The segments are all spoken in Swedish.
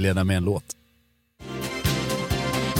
Inleda med en låt.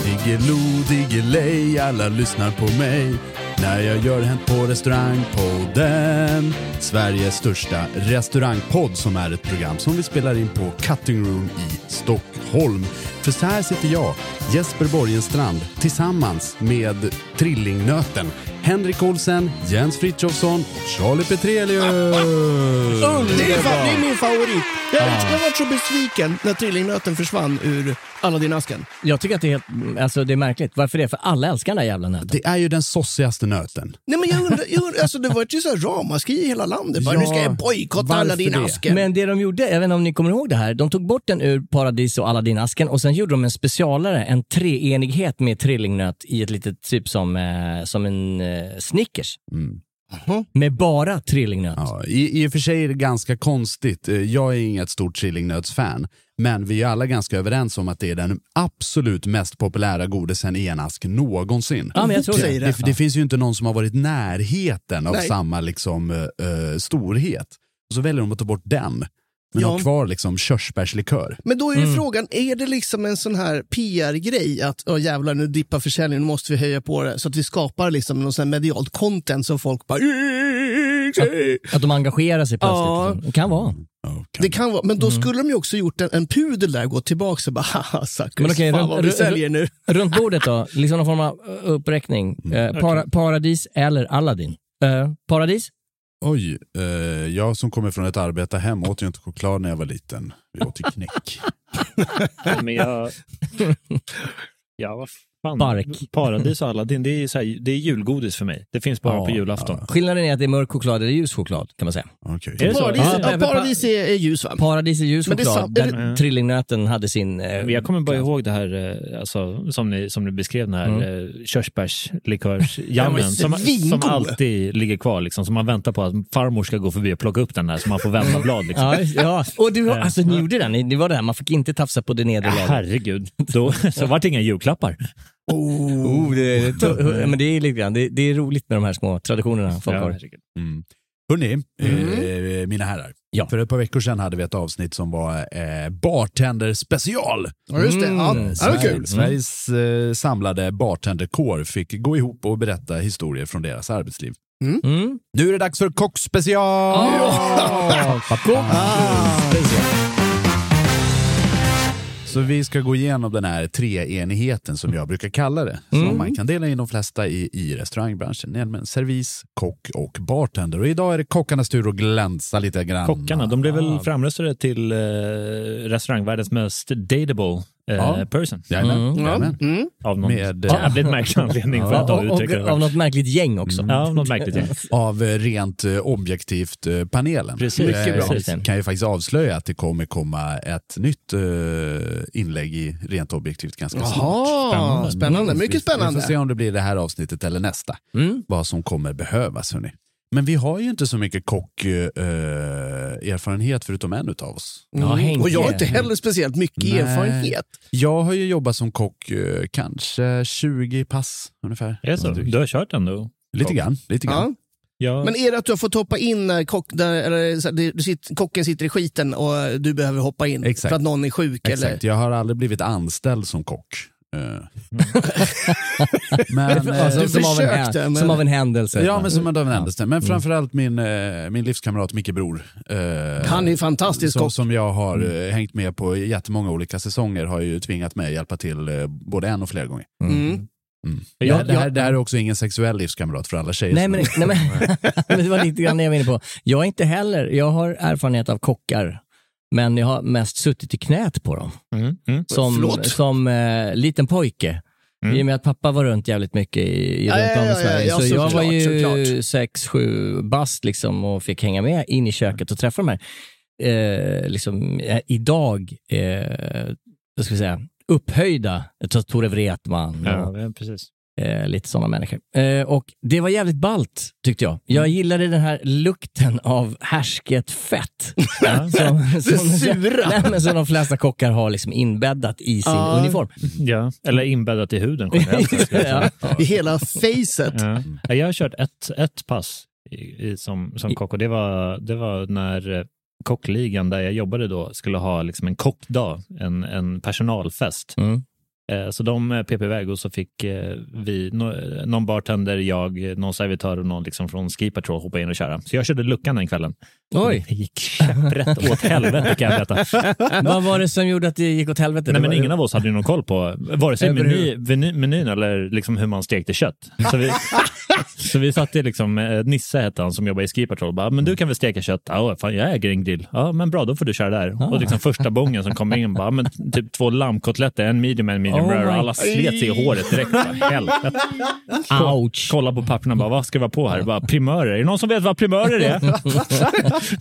Diggiloo, diggiley, alla lyssnar på mig när jag gör Hänt på restaurangpodden. Sveriges största restaurangpodd som är ett program som vi spelar in på Cutting Room i Stockholm. För så här sitter jag, Jesper Borgenstrand, tillsammans med Trillingnöten, Henrik Olsen, Jens Frithiofsson och Charlie Petrelius. Det är, fan, det är min favorit. Jag, jag var så besviken när trillingnöten försvann ur Aladdin-asken. Jag tycker att det är, helt, alltså det är märkligt. Varför det? För alla älskar den där jävla nöten. Det är ju den sossigaste nöten. Nej men jag undrar, jag undrar alltså det var ett så här ramaskri i hela landet. Bara, Ja, nu ska jag bojkotta varför Aladdin-asken. Men det de gjorde, jag vet inte om ni kommer ihåg det här, de tog bort den ur Paradis och Aladdin-asken och sen gjorde de en specialare, en treenighet med trillingnöt i ett litet typ som, eh, som en eh, Snickers. Med bara trillingnöt. Ja, i, I och för sig är det ganska konstigt. Eh, Jag är inget stort trillingnötsfan. Men vi är alla ganska överens om att det är den absolut mest populära godisen i en ask någonsin. Ja, men jag tror det. Det, det finns ju inte någon som har varit närheten av Nej. samma liksom, eh, eh, storhet. Och så väljer de att ta bort den. Men Ja. har kvar liksom körsbärslikör. Men då är ju frågan, är det liksom en sån här PR-grej att oh, jävlar nu dippar försäljningen, nu måste vi höja på det. Så att vi skapar liksom någon sån här medialt content som folk bara... Att de engagerar sig plötsligt. Ja. Det kan vara. Kan Det kan vara, men då skulle de ju också gjort en, en pudel där, gått tillbaka och bara haha suckers, Men okej, fan runt- vad vi säljer nu. Runt bordet då, liksom någon form av eh, uppräkning. Eh, para, Paradis eller Aladdin? Eh, paradis? Oj, eh, jag som kommer från ett arbetarhem åt ju inte choklad när jag var liten. Vi åt ju knäck. Men jag... Ja, vad fan. Bark. Paradis och Aladdin, det är, så här, det är julgodis för mig. Det finns bara Ja, på julafton. Skillnaden är att det är mörk choklad eller ljus choklad kan man säga. Okej. Är det så? Paradis, Ja, ja, pa- paradis är, är ljus va? Paradis är ljus Men det är choklad, sant- är där det- trillingnöten hade sin... Eh, jag kommer bara ihåg det här, eh, alltså, som, ni, som ni beskrev, den här Mm. mm. Den körsbärslikörsjammen som, som alltid ligger kvar. Liksom, som man väntar på att farmor ska gå förbi och plocka upp den där så man får vända blad. Liksom. Ja, ja. Och du, Ja. alltså, ni gjorde den, det var det här, man fick inte tafsa på det nedre Ja, lagret. herregud, då, så vart det inga julklappar. Oh, det, det, men det är lite grann, det, det är roligt med de här små traditionerna folk Ja, har. Mm. Hörrni, eh, mina herrar. Ja. För ett par veckor sedan hade vi ett avsnitt som var eh, bartender special. Ja, just det. Ja, Mm, det var kul. Sveriges eh, samlade bartenderkår fick gå ihop och berätta historier från deras arbetsliv. Mm. Nu är det dags för kockspecial! Ah, Så vi ska gå igenom den här treenigheten som jag brukar kalla det. Som Mm. man kan dela in de flesta i, i restaurangbranschen. Nämligen servis, kock och bartender. Och idag är det kockarnas tur att glänsa lite grann. Kockarna, de blev väl framröstade till eh, restaurangvärldens mest dateable Ja. person. Jajamän, Mm. jajamän. Mm. Av någon Med, eh, jävligt märklig anledning för att Ja, och, av något märkligt gäng också. Ja, av något märkligt gäng. Av eh, rent eh, objektivt eh, panelen. Precis. Eh, Mycket bra. jag kan ju faktiskt avslöja att det kommer komma ett nytt eh, inlägg i rent objektivt ganska snart. Jaha, spännande. Mycket Vi får spännande. se om det blir det här avsnittet eller nästa. Mm. Vad som kommer behövas. Hörni. Men vi har ju inte så mycket kockerfarenhet förutom en utav oss. Mm. Och jag har inte heller speciellt mycket Nej. erfarenhet. Jag har ju jobbat som kock eh, kanske 20 pass ungefär. Är det så? Du har kört ändå? Lite grann. Lite grann. Ja. Ja. Men är det att du har fått hoppa in när kock, där, eller, du sitter, kocken sitter i skiten och du behöver hoppa in Exakt. för att någon är sjuk? Eller? Exakt, jag har aldrig blivit anställd som kock. Eh. men, Alltså, du som, av en, men- som av en händelse. Ja, men som en av en händelse. Men framförallt min, eh, min livskamrat Micke Bror. eh, Han är fantastisk som, som jag har eh, hängt med på jättemånga olika säsonger har ju tvingat mig hjälpa till både en och flera gånger. Mm. Mm. Ja, det, det, här, ja. det här är också ingen sexuell livskamrat för alla tjejer. Nej men, nej, men, men det var lite grann det jag var inne på. Jag är inte heller, jag har erfarenhet av kockar, men jag har mest suttit i knät på dem. Mm. Mm. Som, Förlåt? som eh, liten pojke. Mm. I och med att pappa var runt jävligt mycket i, i Ja, runt om i ja, Sverige. ja, så jag var såklart, ju sex, sju bast liksom och fick hänga med in i köket och träffa de här, eh, liksom, eh, idag, eh, vad ska vi säga, upphöjda, tror Tore Wretman och Ja, ja, precis. Eh, lite sådana människor. Eh, och det var jävligt ballt tyckte jag. Jag Mm. gillade den här lukten av härsket fett. Ja. som, Det sura. Nej, men som de flesta kockar har liksom inbäddat i sin Ja. uniform. Ja, eller inbäddat i huden generellt. ja. I hela facet. Ja. Ja, Jag har kört ett, ett pass i, i, som, som kock och det var, det var när eh, kockligan där jag jobbade då skulle ha liksom en kockdag, en, en personalfest. Mm. Eh, Så de eh, pep iväg och så fick eh, vi, nå- någon bartender, jag, någon servitör och någon liksom från Ski Patrol hoppa in och köra. Så jag körde luckan den kvällen. Oj, Det gick käpprätt åt helvete kan jag berätta. vad var det som gjorde att det gick åt helvete? Nej, men ingen av oss hade ju någon koll på vare sig meny, menyn eller liksom hur man stekte kött. Så vi, så vi satte liksom, eh, Nisse hette han som jobbar i Ski Patrol, bara, men du kan väl steka kött? Ja, fan jag äger en grill. Ja, men bra, då får du köra där. Och liksom första bången som kom in, bara, men typ två lammkotletter, en medium och en medium Oh rare. Och alla slet sig i håret direkt. Bara, Helvete. Ouch. Kolla på papperna, bara, vad ska vi ha på här? Bara, primörer. Är det någon som vet vad primörer är?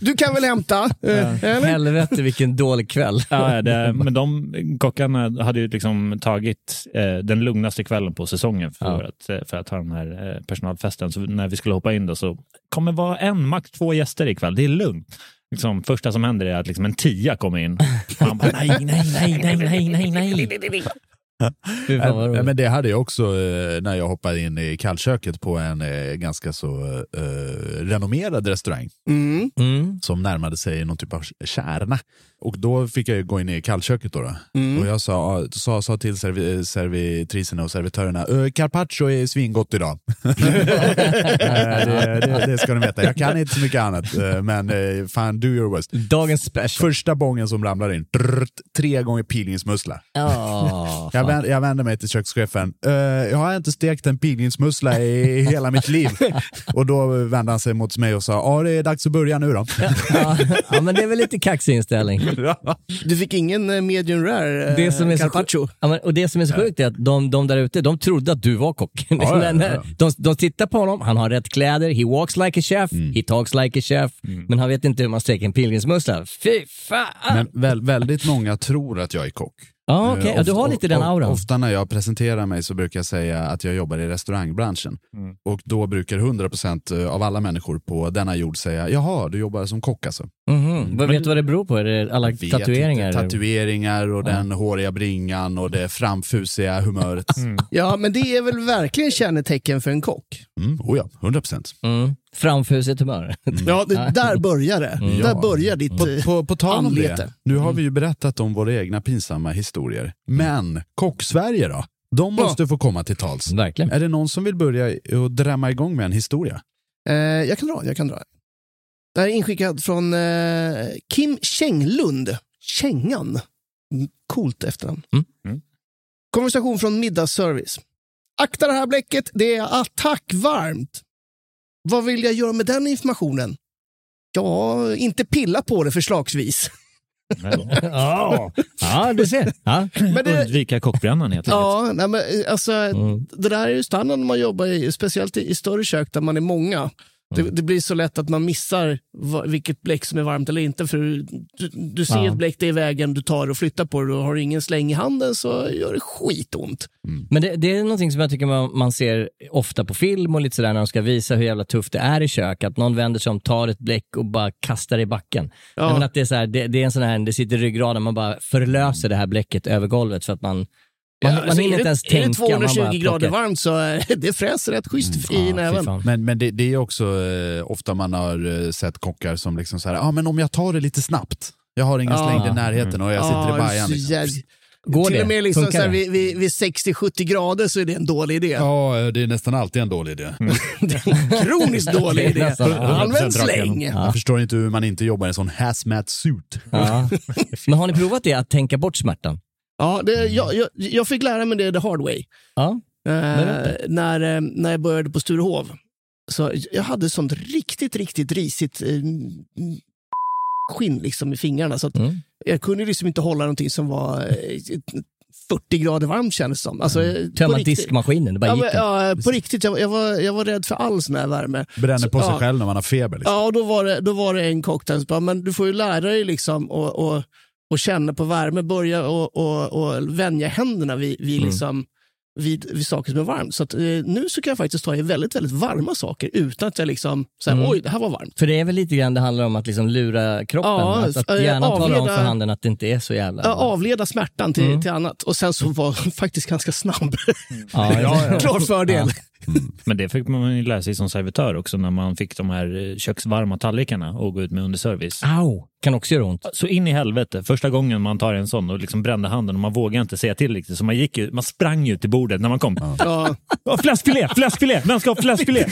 Du kan väl hämta? eh, Eller? Helvete vilken dålig kväll. Ja, ja, det, men de kockarna hade ju liksom tagit eh, den lugnaste kvällen på säsongen för, Ja. att, eh, för att ha den här eh, personalfesten. Så när vi skulle hoppa in då så kommer vara en, max två gäster ikväll. Det är lugnt. Liksom, första som händer är att liksom en tia kommer in. Man bara, nej, nej, nej, nej, nej, nej, nej. Ja, men det hade jag också eh, när jag hoppade in i kallköket på en eh, ganska så eh, renommerad restaurang Mm. Mm. som närmade sig någon typ av kärna. Och då fick jag gå in i kallköket då. då. Mm. Och jag sa, sa, sa till servi, servitriserna och servitörerna, "Ö, carpaccio är svingott idag. Det, det, det ska ni veta. Jag kan inte så mycket annat, eh, men eh, fan do your worst. Dagens special. Första bången som ramlar in, drrt, tre gånger pilgrimsmussla. Ja, Jag, vänder, jag vänder mig till kökschefen. "Eh, jag har inte stekt en pilgrimsmussla i hela mitt liv. och då vände han sig mot mig och sa, ja det är dags att börja nu då. ja, ja, men det är väl lite kaxig inställning. Du fick ingen eh, medium rare eh, Det som är så carpaccio? sjukt, ja, och det som är så sjukt är att de, de där ute, de trodde att du var kock. ja, ja, När- ja. de, de tittar på honom, han har rätt kläder, he walks like a chef, Mm. he talks like a chef, men han vet inte hur man steker en pilgrimsmussla. Fy fan! Men väl, väldigt många tror att jag är kock. Ja, okej, Eh, ja, du har lite den auran. Ofta när jag presenterar mig så brukar jag säga att jag jobbar i restaurangbranschen. Mm. Och då brukar 100% av alla människor på denna jord säga, jaha, du jobbar som kock alltså. Mhm. Vad vet du vad det beror på? Är det alla tatueringar? Inte. Tatueringar och den håriga bringan och det framfusiga humöret. Ja, men det är väl verkligen kännetecken för en kock? Mm, oh ja, 100%. Mm. Framfusigt humör. Ja, det, där börjar det. Mm. Där Ja. börjar ditt På, eh, på, på tal om anlete. det, nu har vi ju berättat om våra egna pinsamma historier. Men Kock-Sverige då? De Ja. måste få komma till tals. Verkligen. Är det någon som vill börja och drämma igång med en historia? Eh, jag kan dra, jag kan dra. Det här är inskickat från eh, Kim Känglund. Kängan. Mm, Coolt efternamn. Mm. Mm. Konversation från middagsservice. Akta det här bläcket, det är attackvarmt. Vad vill jag göra med den informationen? Ja, inte pilla på det förslagsvis. ja. ja, du ser. Ja. Men det, Undvika kockbrännan helt enkelt. ja, nej, men, eh, alltså, Mm. det där är ju standard när man jobbar i, speciellt i, i större kök där man är många. Det, Mm. det blir så lätt att man missar vilket bläck som är varmt eller inte. För du, du ser Ja. ett bläck det är vägen, du tar och flyttar på det och har du ingen släng i handen så gör det skitont. Men det, det är någonting som jag tycker man, man ser ofta på film och lite sådär när de ska visa hur jävla tufft det är i kök. Att någon vänder sig om, tar ett bläck och bara kastar det i backen. Ja. Men att det, är så här, det, det är en sån här, det sitter i ryggraden, man bara förlöser det här bläcket över golvet för att man, man, Ja, man alltså, hinner är inte det, ens är det tänka. man 220 bara grader plockar. varmt så eh, det fräser rätt schysst i Ja, fy näven. Men, men det, det är också eh, ofta man har eh, sett kockar som liksom så här, ah, men om jag tar det lite snabbt. Jag har ingen Ja. slängd i närheten och jag sitter i Ja, bajan. Liksom. Går Till det? och med liksom Funkar så här, det? vid, vid, vid 60-70 grader så är det en dålig idé. Ja, det är nästan alltid en dålig idé. Kroniskt dålig idé. Använd 100% rakt släng. igenom. Jag förstår inte hur man inte jobbar i en sån hazmat suit. Ja. Men har ni provat det, att tänka bort smärtan? Ja, det, jag, jag, jag fick lära mig det the hard way. Ja. Eh, när, eh, när jag började på Sturehov. Så jag hade sånt riktigt, riktigt risigt eh, skinn liksom i fingrarna. Så att Mm. jag kunde liksom inte hålla någonting som var eh, 40 grader varmt kändes det som. Alltså, eh, på Tömma riktigt. diskmaskinen, det bara Ja, gick men, inte. ja, på riktigt. Jag, jag, var, jag var rädd för all sån här värme. Bränner på Så- sig ja. själv när man har feber. Liksom. Ja, och då var det, då var det en bara, men du får ju lära dig liksom och, och, och känna på värme, börja och, och, och vänja händerna vid, vid, Mm. liksom, vid, vid saker som är varmt. Så att, eh, nu så kan jag faktiskt ta i väldigt, väldigt varma saker utan att jag liksom, så här, Mm. oj, det här var varmt. För det är väl lite grann det handlar om att liksom lura kroppen. Ja, att, att eh, gärna tala om avleda- för handen att det inte är så jävla... Ja, avleda smärtan till, Mm. till annat. Och sen så var faktiskt ganska snabb. Ja, Klar fördel. Men det fick man ju lära sig som servitör också när man fick de här eh, köksvarma tallrikarna och gå ut med underservice. Au, kan också göra ont. Så in i helvete, första gången man tar en sån och liksom brände handen och man vågar inte säga till riktigt. Så man, gick ju, man sprang ju till bordet när man kom. Ja. Ja, fläskfilé, fläskfilé, vem ska ha fläskfilé?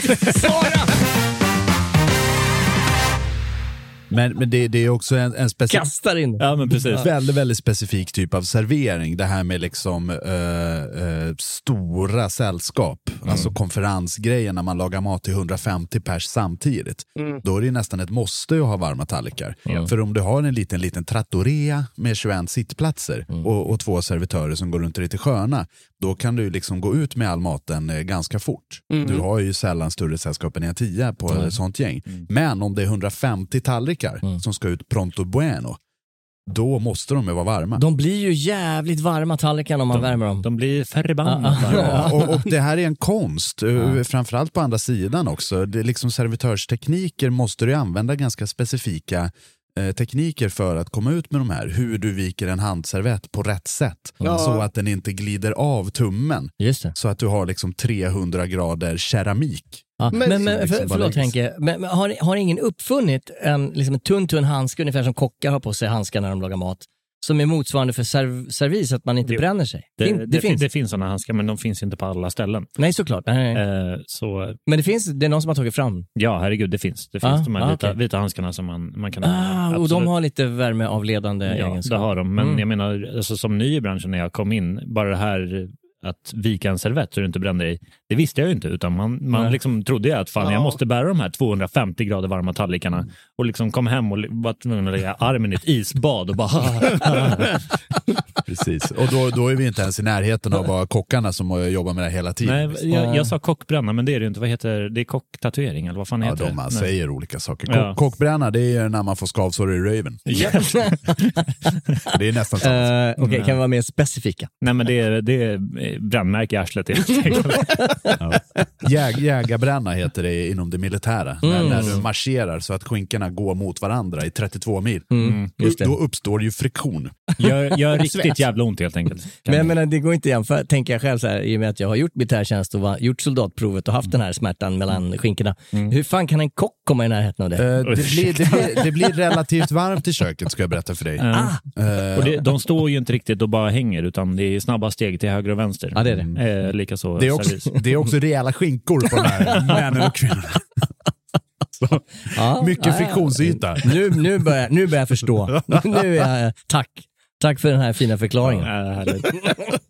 Men, men det, det är också en, en speciell... Kastar in. Ja, men precis. Väldigt, väldigt specifik typ av servering. Det här med liksom eh, eh, stora sällskap. Alltså konferensgrejer när man lagar mat till 150 pers samtidigt. Då är det nästan ett måste att ha varma tallrikar. För om du har en liten, liten trattoria med 21 sittplatser och, och två servitörer som går runt lite sköna, då kan du liksom gå ut med all maten eh, ganska fort. Du har ju sällan större sällskap än en tia på ett sånt gäng. Men om det är 150 tallrikar som ska ut pronto bueno, då måste de ju vara varma. De blir ju jävligt varma tallrikarna om man värmer dem. De blir förbannade. Ja, och, och det här är en konst, ja. framförallt på andra sidan också. Det är liksom servitörstekniker måste du använda ganska specifika eh, tekniker för att komma ut med de här. Hur du viker en handservett på rätt sätt Ja. så att den inte glider av tummen. Just det. Så att du har liksom 300 grader keramik Ja. Men- Men, men, liksom för, förlåt. Henke, men, men har, har ingen uppfunnit en, liksom en tunn, tunn handske, ungefär som kockar har på sig handskar när de lagar mat, som är motsvarande för serv, servis, att man inte Jo. bränner sig? Det, Fin- det, det, finns? det finns sådana handskar, men de finns inte på alla ställen. Nej, såklart. Nej, nej. Eh, så Men det finns, det är någon som har tagit fram. ja, herregud, det finns. Det finns Ah, de här ah, vita, okej. vita handskarna som man, man kan Ah, och absolut- de har lite värmeavledande Ja, det egenskaper. har de. Men Mm. jag menar, alltså, som ny i branschen när jag kom in, bara det här att vika en servett så du inte bränner dig, det visste jag ju inte. Utan man, man Nej. liksom trodde jag att fan, Ja. jag måste bära de här 250 grader varma tallrikarna och liksom kom hem och var tvungen att lägga armen i ett isbad och bara Precis. Och då, då är vi inte ens i närheten av bara kockarna som jobbar med det hela tiden. Nej, jag, jag sa kockbränna, men det är det ju inte. Vad heter det? är kocktatuering eller vad fan Ja, heter de, det? man Nej. säger olika saker. Kock, Ja. Kockbränna, det är när man får skavsår i röven. det är nästan samma sak. Eh, Okej, kan vi vara mer specifika? Nej, men det är, det är brännmärke i arslet. Jäg, jägarbränna heter det inom det militära. När, Mm. när du marscherar så att skinkorna går mot varandra i 32 mil. Mm, just det. Då uppstår ju friktion. Gör, gör riktigt jävla ont helt enkelt. Men jag menar, det går inte att jämföra, tänker jag själv så här, i och med att jag har gjort militärtjänst och var, gjort soldatprovet och haft den här smärtan mellan skinkorna. Hur fan kan en kock komma i närheten av det? Eh, det, blir, det, blir, det blir relativt varmt i köket ska jag berätta för dig. Ja. Eh, Och det, de står ju inte riktigt och bara hänger, utan det är snabba steg till höger och vänster. Ja, det är det. Eh, Likaså det, är också, det är också rejäla skinkor på de här männen och kvinnorna. Så, Ja, mycket ja, ja. friktionsyta. Nu, nu, börjar, nu börjar jag förstå. Nu är jag, tack. Tack för den här fina förklaringen. Ja.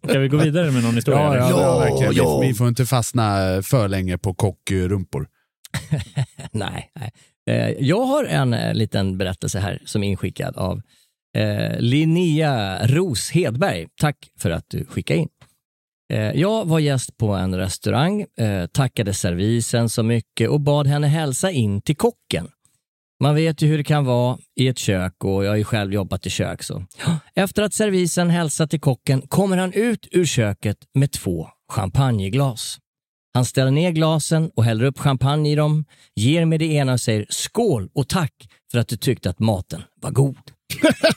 Ska vi gå vidare med någon historia? Ja, ja, Ja, verkligen. ja. Vi, vi får inte fastna för länge på kockrumpor. Nej, nej. Eh, Jag har en eh, liten berättelse här som är inskickad av eh, Linnea Ros Hedberg. Tack för att du skickade in. Eh, jag var gäst på en restaurang, eh, tackade servisen så mycket och bad henne hälsa in till kocken. Man vet ju hur det kan vara i ett kök och jag har ju själv jobbat i kök. Så. Efter att servisen hälsat till kocken kommer han ut ur köket med två champagneglas. Han ställer ner glasen och häller upp champagne i dem, ger mig det ena och säger skål och tack för att du tyckte att maten var god.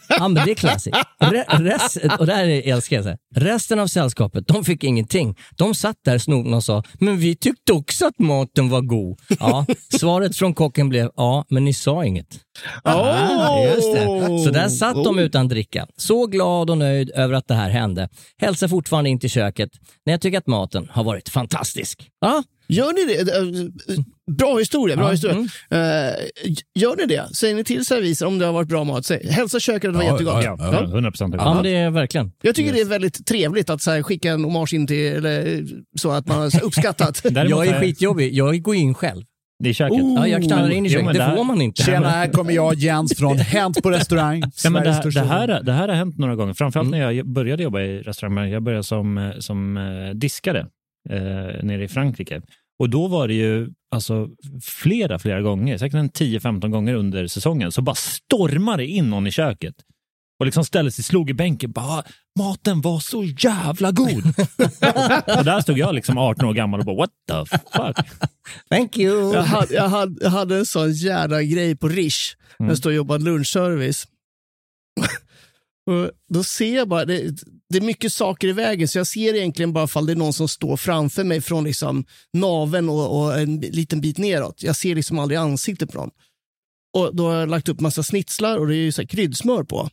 Ja, men det är klassiskt. Re rest, och det här är- älskar jag. Så här. Resten av sällskapet, de fick ingenting. De satt där snobben och sa, men vi tyckte också att maten var god. Ja, svaret från kocken blev, ja, men ni sa inget. Oh! Just det. Så där satt de utan dricka. Så glad och nöjd över att det här hände. Hälsar fortfarande in till köket när jag tycker att maten har varit fantastisk. Ja, Gör ni det? Eh, Bra historia. Bra Ja, historia. mm. Eh, gör ni det? Säger ni till servisen om det har varit bra mat? Säg, hälsa köket att det var Ja, jättegott. ja, Ja, 100 procent. ja men det är verkligen. Jag tycker det är väldigt trevligt att så här, skicka en hommage in till, eller, så att man har uppskattat. Jag är skitjobbig. Jag går in själv. Är köket. Ja, jag knallar in i Jo, köket. men Det här- får man inte. Tjena, här kommer jag Jens från Hänt på restaurang. Nej, men det, här, det, här, det här har hänt några gånger, framförallt när jag började jobba i restaurang. Jag började som, eh, som eh, diskare eh, nere i Frankrike. Och då var det ju alltså, flera, flera gånger, säkert en 10-15 gånger under säsongen, så bara stormade in någon i köket och liksom ställde sig, slog i bänken, bara maten var så jävla god. och där stod jag liksom 18 år gammal och bara what the fuck. Thank you. Jag hade, jag, hade, jag hade en sån jävla grej på Rish, när jag stod och jobbade lunchservice. och då ser jag bara, det, det är mycket saker i vägen, så jag ser egentligen bara fall det är någon som står framför mig från liksom naven och, och en liten bit neråt. Jag ser liksom aldrig ansiktet på dem. Och då har jag lagt upp massa snitslar och det är ju så här kryddsmör på.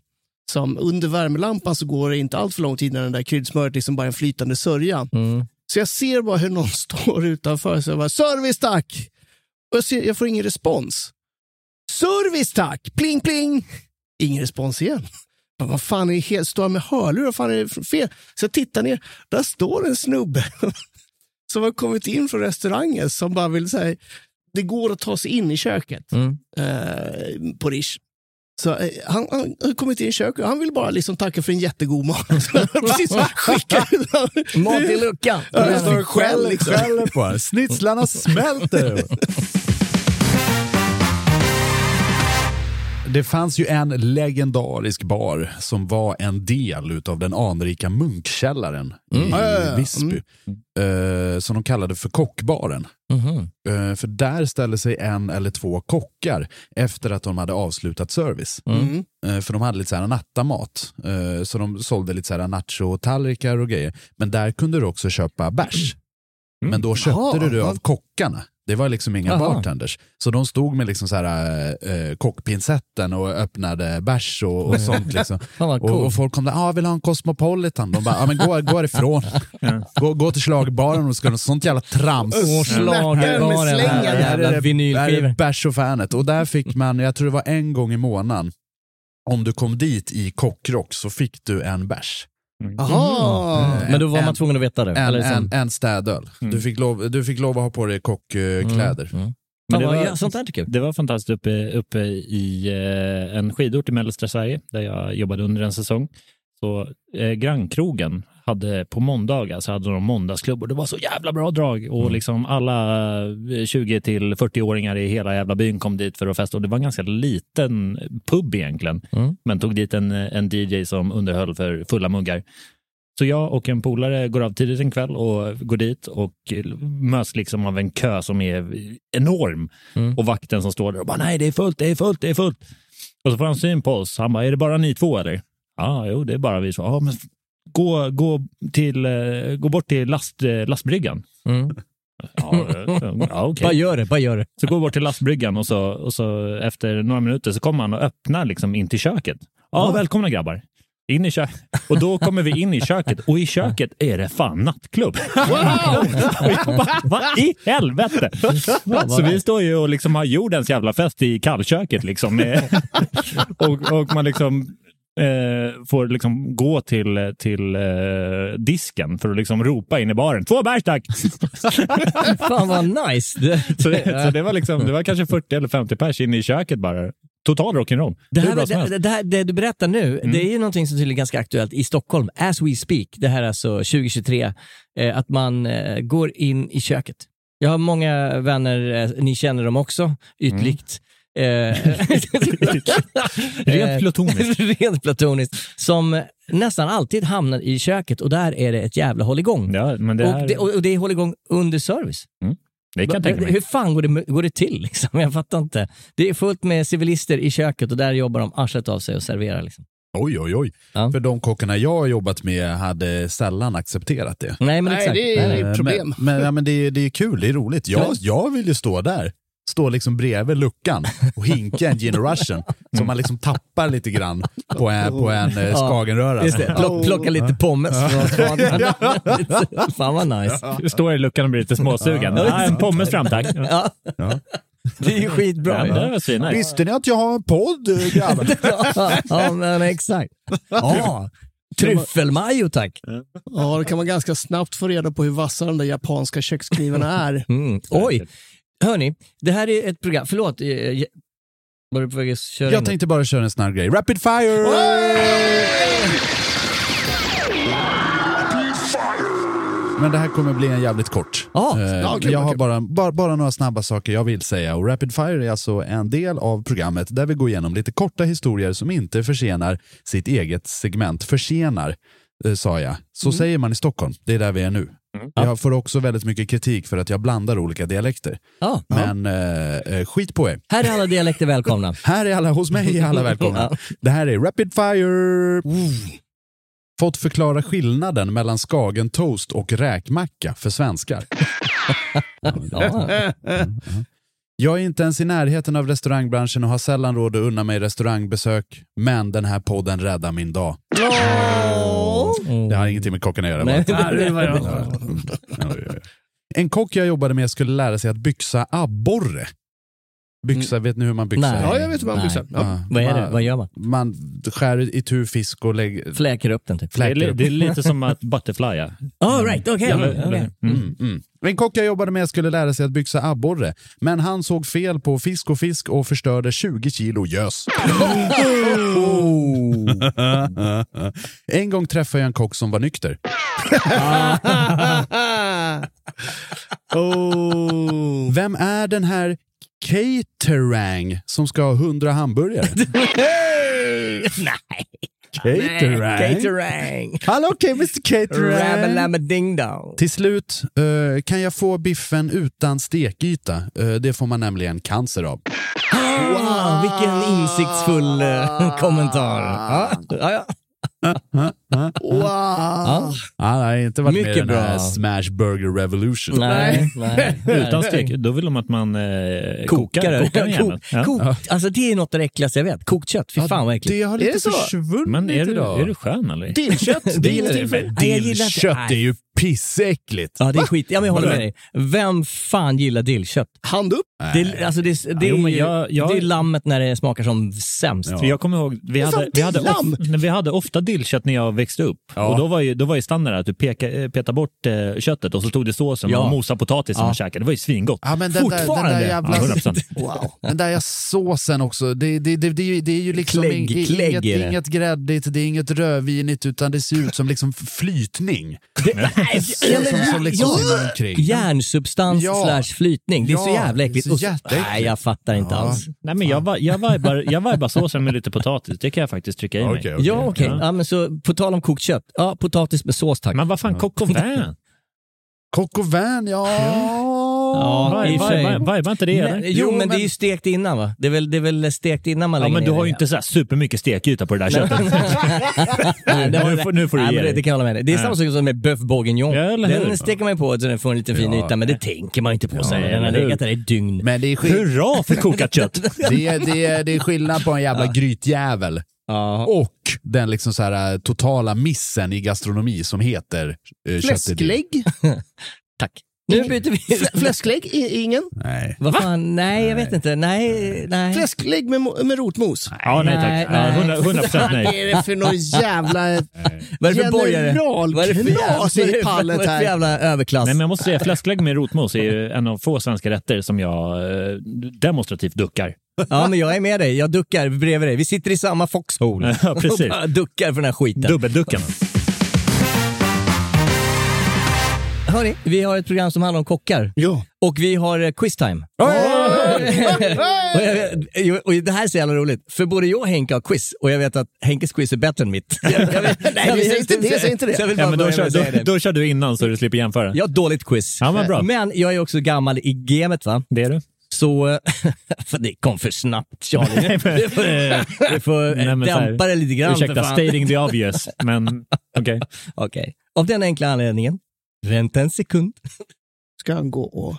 Som under värmelampan så går det inte allt för lång tid när den där kryddsmöret liksom bara är en flytande sörja. Mm. Så jag ser bara hur någon står utanför så jag bara service tack! Och jag, ser, jag får ingen respons. Service tack! Pling pling! Ingen respons igen. Vad fan är det står jag med hörlurar? Vad fan är det fel? Så jag tittar ner, där står en snubbe som har kommit in från restaurangen som bara vill säga, det går att ta sig in i köket Mm. eh, på Rish. Så eh, han, han har kommit in i köket och han vill bara liksom tacka för en jättegod mat. Precis, skicka Mat i luckan. Ja, jag står och skäller liksom. På. Snitslarna smälter. Det fanns ju en legendarisk bar som var en del av den anrika munkkällaren i ja, ja. Visby. Eh, som de kallade för kockbaren. Mhm. Eh, för där ställde sig en eller två kockar efter att de hade avslutat service. Mm. Eh, för de hade lite så här nattamat. Eh, så de sålde lite så här nacho-tallrikar och grejer. Men där kunde du också köpa bärs. Men då köpte Jaha, du det av kockarna. Det var liksom inga Jaha. bartenders. Så de stod med liksom så här, eh, kockpincetten och öppnade bärs och, och sånt. Liksom. Vad och, och folk kom där, ah, vill ha en Cosmopolitan? De bara, ah, men gå, gå ifrån. gå, gå till schlagerbaren och ska sånt jävla trams. Och schlagerbaren, jävla det- där är vinylskivor. bärs och fanet. Och där fick man, jag tror det var en gång i månaden, om du kom dit i kockrock så fick du en bärs. Jaha. Men då var man en- tvungen att veta det? En, eller som- en, en städöl. Du, fick lov, du fick lov att ha på dig kockkläder. Mm. Men Fan, det var- ja, sånt där tycker jag. Det var fantastiskt uppe, uppe i eh, en skidort i mellersta Sverige där jag jobbade under en säsong. Så eh, grannkrogen hade på måndagar så hade de måndagsklubb och det var så jävla bra drag och liksom alla eh, 20 till 40-åringar i hela jävla byn kom dit för att festa och det var en ganska liten pub egentligen. Mm. Men tog dit en, en DJ som underhöll för fulla muggar. Så jag och en polare går av tidigt en kväll och går dit och möts liksom av en kö som är enorm. Mm. Och vakten som står där och bara nej det är fullt, det är fullt, det är fullt. Och så får han syn på oss. Han bara, är det bara ni två eller? Ja, jo det är bara vi två. Ja, men gå, gå, till, eh, gå bort till last, eh, lastbryggan. Mm. Ja, ja okej. Bara gör det, bara gör det. Så går vi bort till lastbryggan och så, och så efter några minuter så kommer han och öppnar liksom in till köket. Ja, välkomna grabbar. In i köket. Och då kommer vi in i köket och i köket är det fan nattklubb. Jag bara, vad i helvete? Så vi står ju och liksom har jordens jävla fest i kallköket liksom. Och, och man liksom eh, får liksom gå till, till eh, disken för att liksom ropa in i baren. Två bärs tack! Fan vad nice. Det, Så det, så det var liksom, det var kanske 40 eller 50 pers inne i köket bara. Total rock'n'roll. Det, här, det, det, det, här, det du berättar nu, Mm. det är ju någonting som tydligen är ganska aktuellt i Stockholm, as we speak. Det här är alltså 2023, eh, att man eh, går in i köket. Jag har många vänner, eh, ni känner dem också, ytligt. Eh, Rent platoniskt. Rent platoniskt. Som nästan alltid hamnar i köket och där är det ett jävla hålligång. Ja, men det, här, och, det, och det är hålligång under service. det kan jag tänka mig. Hur fan går det, går det till? Liksom? Jag fattar inte. Det är fullt med civilister i köket och där jobbar de arslet av sig och serverar. Liksom. Oj, oj, oj. Ja. För de kockarna jag har jobbat med hade sällan accepterat det. Nej, men Nej, exakt. det är Nej, nej. ett problem. Men, men, ja, men det, är, det är kul, det är roligt. Jag, Ja. jag vill ju stå där. Stå liksom bredvid luckan och hinka en gin russian som man liksom tappar lite grann på en, på en eh, skagenröra. Just det. Plock, plocka lite pommes från. Fan vad nice. Står i luckan och blir lite småsugen. Ja, en pommes fram tack. Ja. Ja. Det är ju skitbra. Ja, det var. Visste ni att jag har en podd, eh, grabbar? ja, ja, men exakt. Ja. Tryffelmajo tack. Ja, då kan man ganska snabbt få reda på hur vassa de där japanska köksknivarna är. Mm. Oj. Hörni, det här är ett program. Förlåt. eh, eh, Var du på väg att köra Jag tänkte bara köra en snabb grej. Rapid fire! Men det här kommer bli en jävligt kort. Ja, Eh, ja, kul, jag har bara, bara, bara några snabba saker jag vill säga. Och Rapid Fire är alltså en del av programmet där vi går igenom lite korta historier som inte försenar sitt eget segment. Försenar, eh, sa jag. Så säger man i Stockholm. Det är där vi är nu. Jag får också väldigt mycket kritik för att jag blandar olika dialekter. Ja. Men eh, eh, skit på er. Här är alla dialekter välkomna. Här är alla, hos mig är alla välkomna. Det här är Rapid Fire. Fått förklara skillnaden mellan Skagen toast och räkmacka för svenskar. Ja. Jag är inte ens i närheten av restaurangbranschen och har sällan råd att unna mig restaurangbesök, men den här podden räddar min dag. Det har ingenting med kocken att göra. Nej, det var jag. En kock jag jobbade med skulle lära sig att byxa abborre. Byxa, vet ni hur man byxar? Nej. Ja, jag vet hur man Nej. byxar. Ja. Vad är det? Man- Vad gör man? Man skär i tur fisk och lägger... Fläker upp den typ. Det är, Fläker li- upp. det är lite som att butterflya. All right, okej. Ja, eller- Mm, mm. En kock jag jobbade med skulle lära sig att byxa abborre, men han såg fel på fisk och fisk och förstörde 20 kilo gös. en gång träffade jag en kock som var nykter. oh. Vem är den här caterang som ska ha 100 hamburgare? Nej. Caterang? Caterang. Hallå, okej, Mr Caterang. Ding dong. Till slut, eh, kan jag få biffen utan stekyta? Eh, det får man nämligen cancer av. Wow, vilken insiktsfull eh, kommentar. Ja, ja, ja. Wow! Ja. Han har inte varit med i Mycket den här bra. Smash Burger Revolution. Nej, nej. Utan stek, då vill de att man eh, kokar, Kokar kokar den jäveln. Kok, kok, alltså det är något av det äckligaste jag vet. Kokt kött, fy fan vad äckligt. Det har Är lite det så? försvunnit Men är du, idag. är du skön eller? Dillkött, det Det är gillar det. Nej, jag gillar inte- Dillkött nej. är ju pissäckligt. Ja, det är skit. Ja, men jag håller med dig. Vem fan gillar dillkött? Hand upp. Det, alltså det, det, Jo, är men ju, jag- jag- det är lammet när det smakar som sämst. För jag kommer ihåg, vi hade, vi, hade of, vi hade ofta dillkött när jag växte upp. Ja. Och då var ju, då var ju standard att du peka, eh, petade bort eh, köttet och så tog du såsen Ja. och mosade potatisen Ja. och käkade. Det var ju svingott. Ja, men den där, den Fortfarande? där Ja, jävla... 100%. Wow. Den där såsen också, det, det, det, det, är ju- det är ju liksom Klägg, ing- klägg inget, är det. inget gräddigt, det är inget rödvinigt, utan det ser ut som liksom flytning. som, som, som liksom Ja. Järnsubstans Ja. slash flytning. Det är så Ja, jävla äckligt. så jätteäckligt. Nej, jag fattar inte Ja. alls. Nej, men jag, jag, vibar, jag vibar såsen med lite potatis. Det kan jag faktiskt trycka i mig. Okej. Ja, okej. Ja. Ja. men så tal om kokt kött. Ja, potatis med sås tack. Men vad fan, coq au vin? Coq au vin, ja. Ja. Vibar inte det? Nej, eller? jo, men, men- det är ju stekt innan va? Det är väl, det är väl stekt innan man Ja, lägger men du har ju inte så här supermycket stekyta på det där köttet. Nu, får, nu får du ge men det, dig. det kan jag hålla med dig. Det är Ja. samma sak som med bœuf bourguignon. Ja? Den steker man ju på så den får en liten fin Ja. yta, men det tänker man ju inte på sig. Den har legat där i dygn. Men det är, skill- Hurra för kokat kött! det, är, det, är, det är skillnad på en jävla grytjävel Ja. och den liksom så här, äh, totala missen i gastronomi som heter äh, Fläsklägg? Tack. Nu byter vi. Fl- Fläsklägg? I- Ingen? Nej. Vad fan, nej jag vet inte. Nej, nej. Fläsklägg med, med rotmos? Ja, nej tack. Nej. 100, 100 procent Vad nej. är det för någon jävla Vad är det för borgare? För jävla, generalknas i pallet vad är det för här? jävla överklass? Nej, men jag måste säga, fläsklägg med rotmos är ju en av få svenska rätter som jag eh, demonstrativt duckar. Ja, men jag är med dig. Jag duckar bredvid dig. Vi sitter i samma foxhole. Ja, precis. Och bara duckar för den här skiten. Dubbelducken. Hörni, vi har ett program som handlar om kockar. Ja. Och vi har eh, quiztime. och, jag, och det här är så jävla roligt, för både jag och Henke har quiz och jag vet att Henkes quiz är bättre än mitt. Jag, jag, vet- Nej, vi säger inte det, säg inte det. Så jag vill Ja, bara men då, börja med kör, att säga då, det. då kör du innan så du slipper jämföra. Jag har dåligt quiz. Ja, men bra. Men jag är också gammal i gamet va. Det är du. Så, eh, för det kom för snabbt Charlie. Du får, du får Nej, eh, men så här, dämpa det lite grann Ursäkta, fan. stating the obvious. Men okej. Okej. Av den enkla anledningen, vänta en sekund. Ska han gå och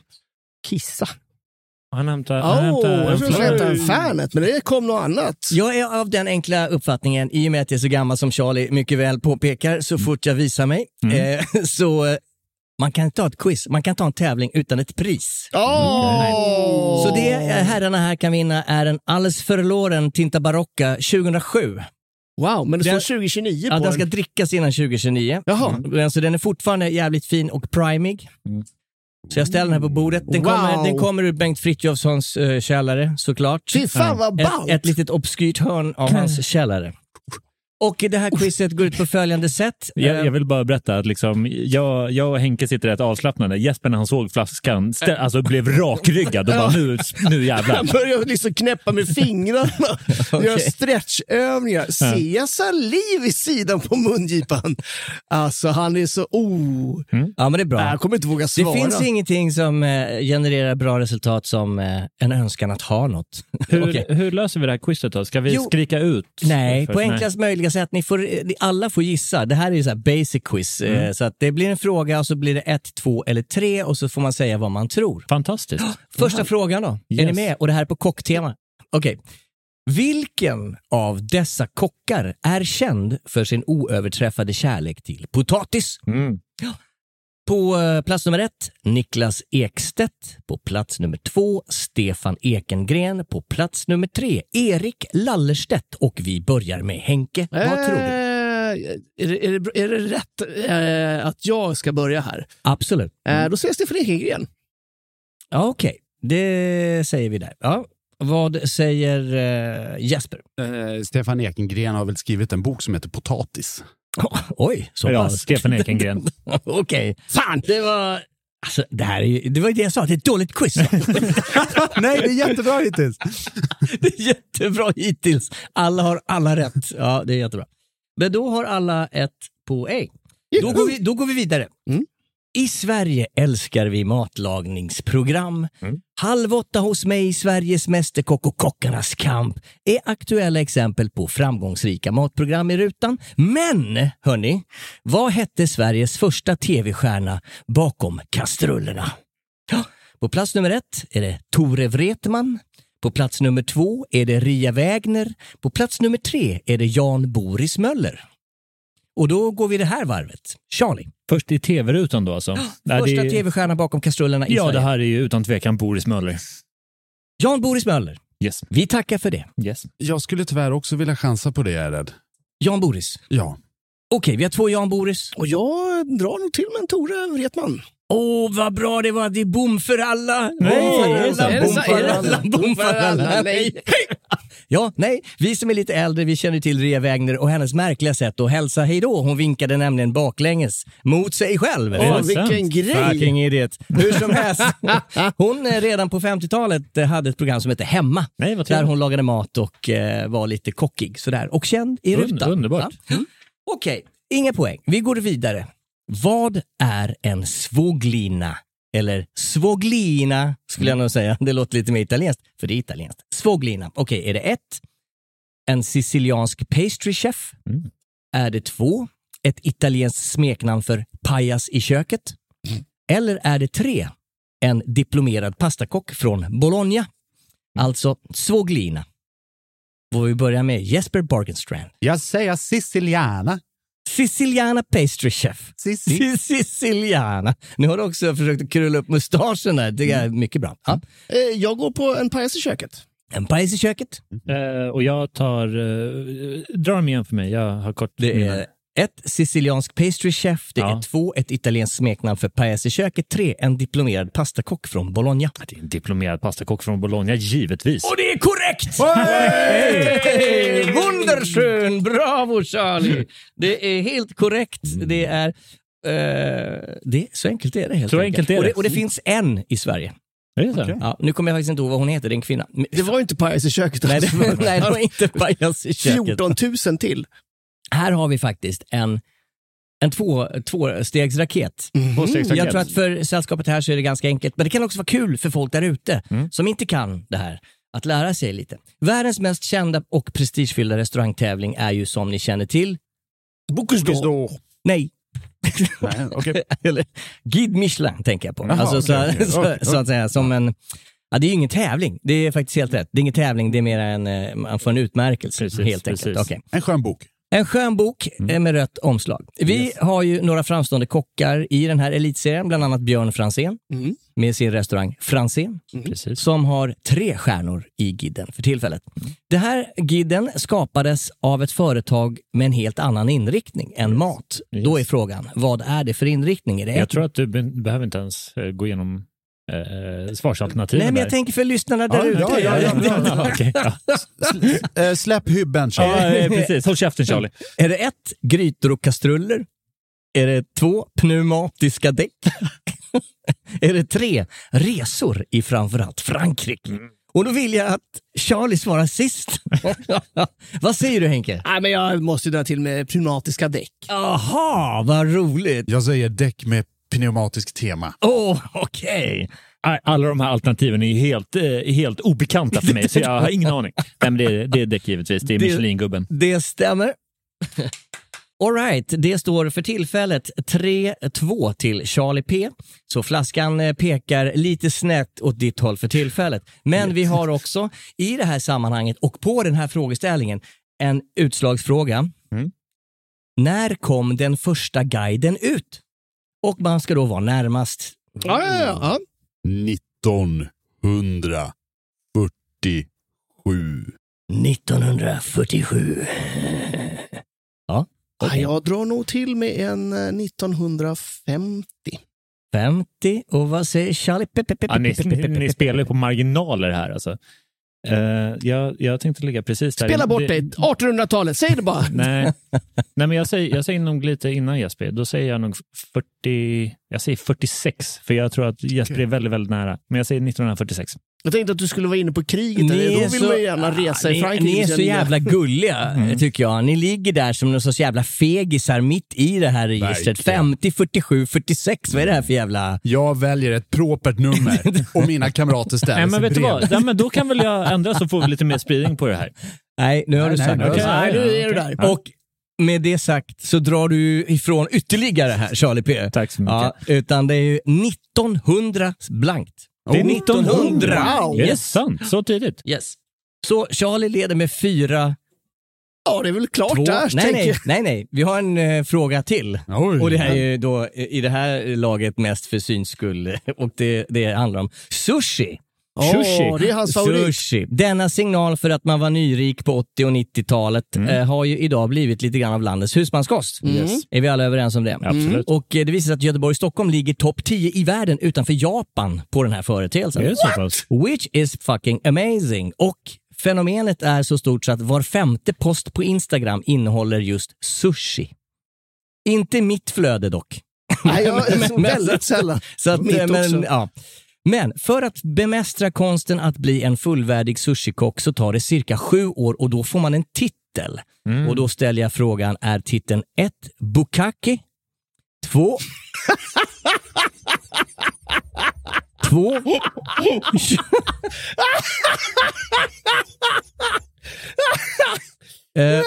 kissa? Han hämtar, Åh, han hämtar jag trodde flöjt. Fanet, men det kom något annat. Jag är av den enkla uppfattningen, i och med att jag är så gammal som Charlie mycket väl påpekar så fort jag visar mig, Mm. eh, så eh, man kan inte ha ett quiz, man kan ha en tävling utan ett pris. Åh! Så det eh, herrarna här kan vinna är en alldeles förloren Tinta Barocca 2007. Wow, men det står Den- 2029 Ja, på den ska den. drickas innan 2029. Jaha. Men Så den är fortfarande jävligt fin och primig. Så jag ställer den här på bordet. Den, Wow. kommer, den kommer ur Bengt Frithiofssons uh, källare såklart. Fy fan vad ett, ballt! ett litet obskyrt hörn av hans källare. Och det här quizet går ut på följande sätt. Jag, Eh, jag vill bara berätta att liksom, jag, jag och Henke sitter rätt avslappnade. Jesper när han såg flaskan stä, alltså, blev rakryggad och bara nu, nu jävlar. Han börjar liksom knäppa med fingrarna, göra stretchövningar. Ser jag saliv i sidan på mungipan? Alltså han är så... Oh. Ja, men det är bra. Jag kommer inte våga Det svara. finns ingenting som eh, genererar bra resultat som eh, en önskan att ha något. Hur, Okej. hur löser vi det här quizet då? Ska vi Jo. skrika ut? Nej, på enklast möjliga sätt. Ni får, ni alla får gissa. Det här är ju så basic quiz. Mm. Eh, Så att det blir en fråga och så blir det ett, två eller tre och så får man säga vad man tror. Fantastiskt. Första frågan då. Är ni Yes. med? Och det här är på kocktema. Okej. Vilken av dessa kockar är känd för sin oöverträffade kärlek till potatis? Mm. På eh, plats nummer ett, Niklas Ekstedt. På plats nummer två, Stefan Ekengren. På plats nummer tre, Erik Lallerstedt. Och vi börjar med Henke. Vad tror du? Är det, är det, är det rätt eh, att jag ska börja här? Absolut. Eh, då säger Stefan Ekengren. Ja, Okej, det säger vi där. Ja. Vad säger Jesper? Stefan Ekengren har väl skrivit en bok som heter Potatis. Oj, så Ja, pass. Stefan Ekengren. Okej. Fan, det var... Alltså, det här är ju, det var ju det jag sa, det är ett dåligt quiz. Nej, det är jättebra hittills. det är jättebra hittills. Alla har alla rätt. Ja, det är jättebra. Men då har alla ett poäng. Då går vi, då går vi vidare. Mm. I Sverige älskar vi matlagningsprogram. Halv åtta hos mig, Sveriges Mästerkock och Kockarnas kamp är aktuella exempel på framgångsrika matprogram i rutan. Men, hörni, vad hette Sveriges första tv-stjärna bakom kastrullerna? Ja, på plats nummer ett är det Tore Wretman. På plats nummer två är det Ria Wägner. På plats nummer tre är det Jan Boris Möller. Och då går vi det här varvet. Charlie. Först i tv-rutan då alltså? Nej, Första det är- tv-stjärna bakom kastrullerna i Ja, Sverige. det här är ju utan tvekan Boris Möller. Jan Boris Möller. Yes. Vi tackar för det. Yes. Jag skulle tyvärr också vilja chansa på det, jag är rädd. Jan Boris. Ja. Okej, vi har två Jan Boris. Och jag drar nog till med en Tore Wretman. Åh, vad bra det var. Det är bom för alla. Nej, bom för alla, bom för alla, bom för alla. Nej. Ja, nej, vi som är lite äldre, vi känner till Ria Wägner och hennes märkliga sätt att hälsa hej då. Hon vinkade nämligen baklänges mot sig själv. Åh, Åh, vilken sant? grej! Fucking idiot. Hur som helst. Hon eh, redan på 50-talet eh, hade ett program som hette Hemma. Nej, där hon lagade mat och eh, var lite kockig sådär. Och känd i rutan. underbart. Ja. Mm. Okej, inga poäng. Vi går vidare. Vad är en svoglina? Eller svoglina skulle jag nog säga. Det låter lite mer italienskt, för det är italienskt. Svoglina. Okej, är det ett? En siciliansk pastry chef? Mm. Är det två? Ett italienskt smeknamn för pajas i köket? Eller är det tre? En diplomerad pastakock från Bologna? Alltså svoglina. Får vi börja med Jesper Bargenstrand. Jag säger siciliana. Siciliana pastry chef. Sissi. Siciliana. Nu har du också försökt att krulla upp mustaschen där. Det är mycket bra. Ja. Eh, Jag går på en pajas i köket. En pajs i köket. Eh, och jag tar... Uh, dra dem igen för mig. Jag har kort Det är ett siciliansk pastry chef. Det Ja. är två ett italienskt smeknamn för pajas i köket. Tre en diplomerad pastakock från Bologna. Det är en diplomerad pastakock från Bologna, givetvis. Och det är korrekt! Hey! Wunderschön! Bravo Charlie! Det är helt korrekt. Det är... eh, det, så enkelt är det helt Så enkelt. enkelt är och, det. det, och det finns en i Sverige. Det så? Ja, nu kommer jag faktiskt inte ihåg vad hon heter, det är en kvinna. Det var ju inte pajas i köket. Nej, alltså. det, nej, det var inte pajas i köket. 14 000 till. Här har vi faktiskt en, en två, tvåstegsraket. Tvåstegsraket. Jag tror att för sällskapet här så är det ganska enkelt, men det kan också vara kul för folk där ute Mm. som inte kan det här. Att lära sig lite. Världens mest kända och prestigefyllda restaurangtävling är ju som ni känner till, Bocuse d'Or. nej, Nej, okej. eller Guide Michelin tänker jag på. Jaha, alltså, så, okej. så, Okej, så att säga, som en... Ja, det är ju ingen tävling, det är faktiskt helt rätt. Det är ingen tävling, det är mer en, eh, man får en utmärkelse Precis, helt enkelt. Okej. En skön bok. En skön bok Mm. eh, med rött omslag. Vi har ju några framstående kockar i den här elitserien, bland annat Björn Franzén Mm. med sin restaurang Franzén, Precis. som har tre stjärnor i gidden för tillfället. Det här gidden skapades av ett företag med en helt annan inriktning än mat. Yes. Då är frågan, vad är det för inriktning? Är det Jag ett- tror att du be- behöver inte ens eh, gå igenom eh, svarsalternativen Nej, men jag där. tänker för lyssnarna där Ja, ute. ja, ja, ja. Ja, okej, ja. Eh, släpp hybben, ja, Charlie. eh, precis. Håll käften Charlie. Är det ett, grytor och kastruller? Är det två, pneumatiska däck? är det tre, resor i framförallt Frankrike? Och då vill jag att Charlie svarar sist. Vad säger du Henke? Nej, men jag måste dra till med pneumatiska däck. Aha, vad roligt. Jag säger däck med pneumatiskt tema. Åh, okej. Nej, Alla de här alternativen är helt, eh, helt obekanta för mig, så jag har ingen aning. Nej, men det, är- det är däck givetvis. Det är Michelin-gubben. Det stämmer. All right, det står för tillfället 3-2 till Charlie P. Så flaskan eh, pekar lite snett åt ditt håll för tillfället. Men vi har också i det här sammanhanget och på den här frågeställningen en utslagsfråga. Mm. När kom den första guiden ut? Och man ska då vara närmast. Ja, ja, ja. ja. 1947. 1947. Ja, okej. Jag drar nog till med en eh, 1950. 50. Och vad säger Charlie? Ja, ni, ni, pe- pe- ni pe- spelar ju på marginaler här alltså. Eh, jag, jag tänkte ligga precis där. Spela bort dig. 1800-talet, säg det bara. Nej, Nej men jag säger, jag säger nog lite innan Jesper. Då säger jag nog 40, jag säger 46, för jag tror att Jesper Okej. är väldigt, väldigt nära. Men jag säger 1946. Jag tänkte att du skulle vara inne på kriget. Ni är Då vill så- man ju gärna resa i ni, Frankrike. ni är så jävla gulliga, tycker jag. Ni ligger där som någon sorts jävla fegisar mitt i det här registret. Verkligen. 50, 47, 46. Vad är det här för jävla... Jag väljer ett propert nummer och mina kamrater ställer Nej, men sig vet du bredvid. vad? Nej, men då kan väl jag ändra så får vi lite mer spridning på det här. Nej, nu har Nej, du nej, sagt har det. Nej, Ja, nu ja, är du där. Och med det sagt så drar du ifrån ytterligare här, Charlie P. Tack så mycket. Ja, utan det är ju 1900 blankt. Det är Oh, 1900! Wow. Är det Yes. sant? Så tidigt? Yes. Så Charlie leder med fyra... Ja, det är väl klart Två, där, nej, nej, nej, nej. Vi har en eh, fråga till. Oj. Och det här är ju då i det här laget mest för syns skull. Och det, det handlar om sushi. Åh, det är hans favorit. Sushi. Denna signal för att man var nyrik på 80 och 90-talet eh, har ju idag blivit lite grann av landets husmanskost. Yes. Är vi alla överens om det? Absolut. Och eh, det visar sig att Göteborg och Stockholm ligger topp 10 i världen utanför Japan på den här företeelsen. Är så pass? Which is fucking amazing. Och fenomenet är så stort så att var femte post på Instagram innehåller just sushi. Inte mitt flöde dock. Nej, jag, Men- men- väldigt sällan. Så att, Mitt eh, men, också. ja. Men för att bemästra konsten att bli en fullvärdig sushikock så tar det cirka sju år och då får man en titel. Mm. Och då ställer jag frågan, är titeln 1. Bukake? 2. 2. Eh,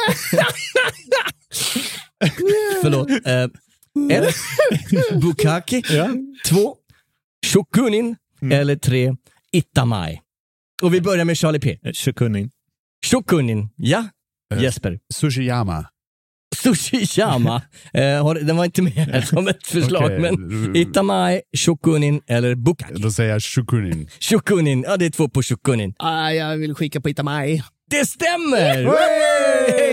Förlåt. Eh, ett, Bukake. Två, Shokunin. Eller tre, Itamai. Och vi börjar med Charlie P. Shokunin. Shokunin, ja. Eh, Jesper. Sushiyama. Sushi-yama. eh, har- den var inte med som ett förslag, Okej. men Itamai, Shokunin eller Bukake. Då säger jag shukunin. Shokunin, ja det är två på Shokunin. Ah, jag vill skicka på Itamai. Det stämmer!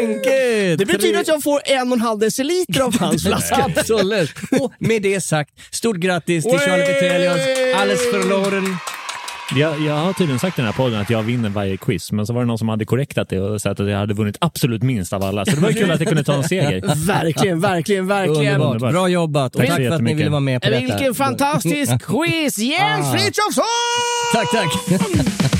Enkelt! Det betyder att jag får en och en halv deciliter av hans flaska. Absolut. Och med det sagt, stort grattis till Charlie Petelius. Alles förloren. Jag, jag har tydligen sagt i den här podden att jag vinner varje quiz, men så var det någon som hade korrektat det och sagt att jag hade vunnit absolut minst av alla. Så det var ju kul att jag kunde ta en seger. Verkligen, verkligen, verkligen. Underbart. Underbart. Bra jobbat och Tack tack för att ni ville vara med på detta. Vilken fantastisk quiz! Jens Ah. Frithiofsson! Tack, tack.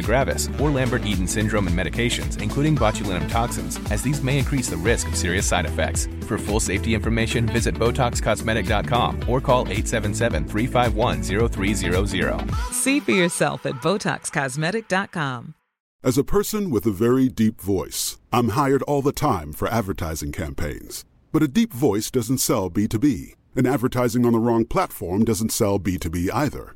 gravis, or Lambert-Eaton syndrome and medications, including botulinum toxins, as these may increase the risk of serious side effects. For full safety information, visit BotoxCosmetic.com or call 877-351-0300. See for yourself at BotoxCosmetic.com. As a person with a very deep voice, I'm hired all the time for advertising campaigns. But a deep voice doesn't sell B2B, and advertising on the wrong platform doesn't sell B2B either.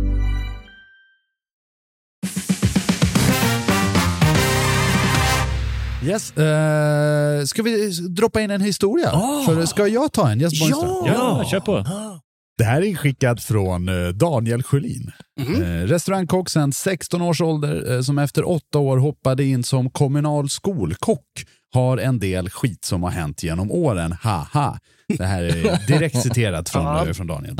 Yes, uh, ska vi droppa in en historia? Oh. För, ska jag ta en? Yes, Ja! Ja, kör på. Det här är inskickat från eh, Daniel Sjölin. Eh, Restaurangkock sedan 16 års ålder eh, som efter åtta år hoppade in som kommunal skolkock har en del skit som har hänt genom åren. Haha. Det här är direkt citerat från, från Daniel.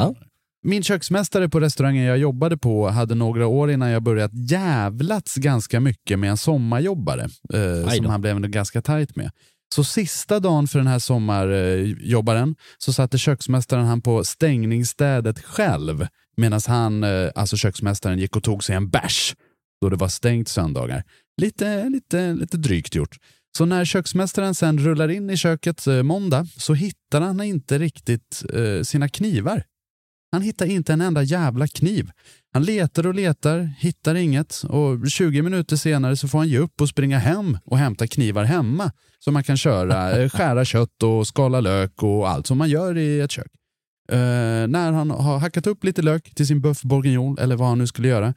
Min köksmästare på restaurangen jag jobbade på hade några år innan jag börjat jävlats ganska mycket med en sommarjobbare eh, som han blev ganska tajt med. Så sista dagen för den här sommarjobbaren så satte köksmästaren han på stängningsstädet själv medan han, eh, alltså köksmästaren, gick och tog sig en bärs då det var stängt söndagar. Lite, lite, lite drygt gjort. Så när köksmästaren sen rullar in i köket eh, måndag så hittar han inte riktigt eh, sina knivar. Han hittar inte en enda jävla kniv. Han letar och letar, hittar inget och 20 minuter senare så får han ge upp och springa hem och hämta knivar hemma så man kan köra, eh, skära kött och skala lök och allt som man gör i ett kök. Eh, när han har hackat upp lite lök till sin boeuf bourguignon eller vad han nu skulle göra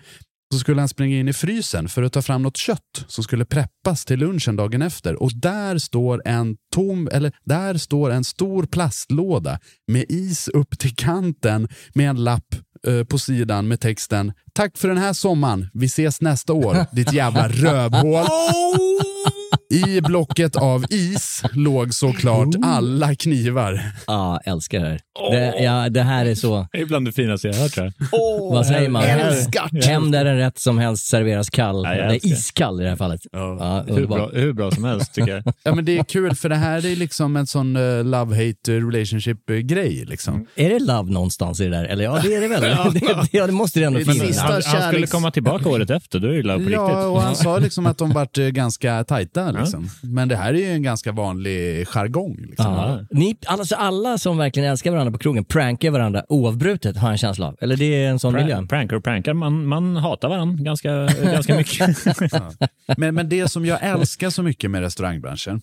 så skulle han springa in i frysen för att ta fram något kött som skulle preppas till lunchen dagen efter. Och där står en tom, eller där står en stor plastlåda med is upp till kanten med en lapp eh, på sidan med texten Tack för den här sommaren, vi ses nästa år, ditt jävla rövhål. Oh! I blocket av is låg såklart alla knivar. Ja, älskar det här. Det, ja, det här är så... Det är bland det finaste jag har hört tror jag. Vad säger man? älskar. Hem där en rätt som helst serveras kall. Ja, Eller älskar. iskall i det här fallet. Ja, Hur bra, hur bra som helst tycker jag. Ja, men det är kul för det här är liksom en sån uh, love-hate relationship-grej. Liksom. Är det love någonstans i det där? Eller ja, det är det väl. det, det, ja, det måste det ändå Det är finnas. sista Han, han skulle komma tillbaka året efter, då är det love på Ja, riktigt. och han sa liksom att de varit eh, ganska tajta. Liksom. Men det här är ju en ganska vanlig jargong. Liksom. Ja. Ni, alltså alla som verkligen älskar varandra på krogen prankar varandra oavbrutet har jag en känsla av. Eller det är en sån miljö. Prank, prankar och prankar, man, man hatar varandra ganska, ganska mycket. Men, men det som jag älskar så mycket med restaurangbranschen,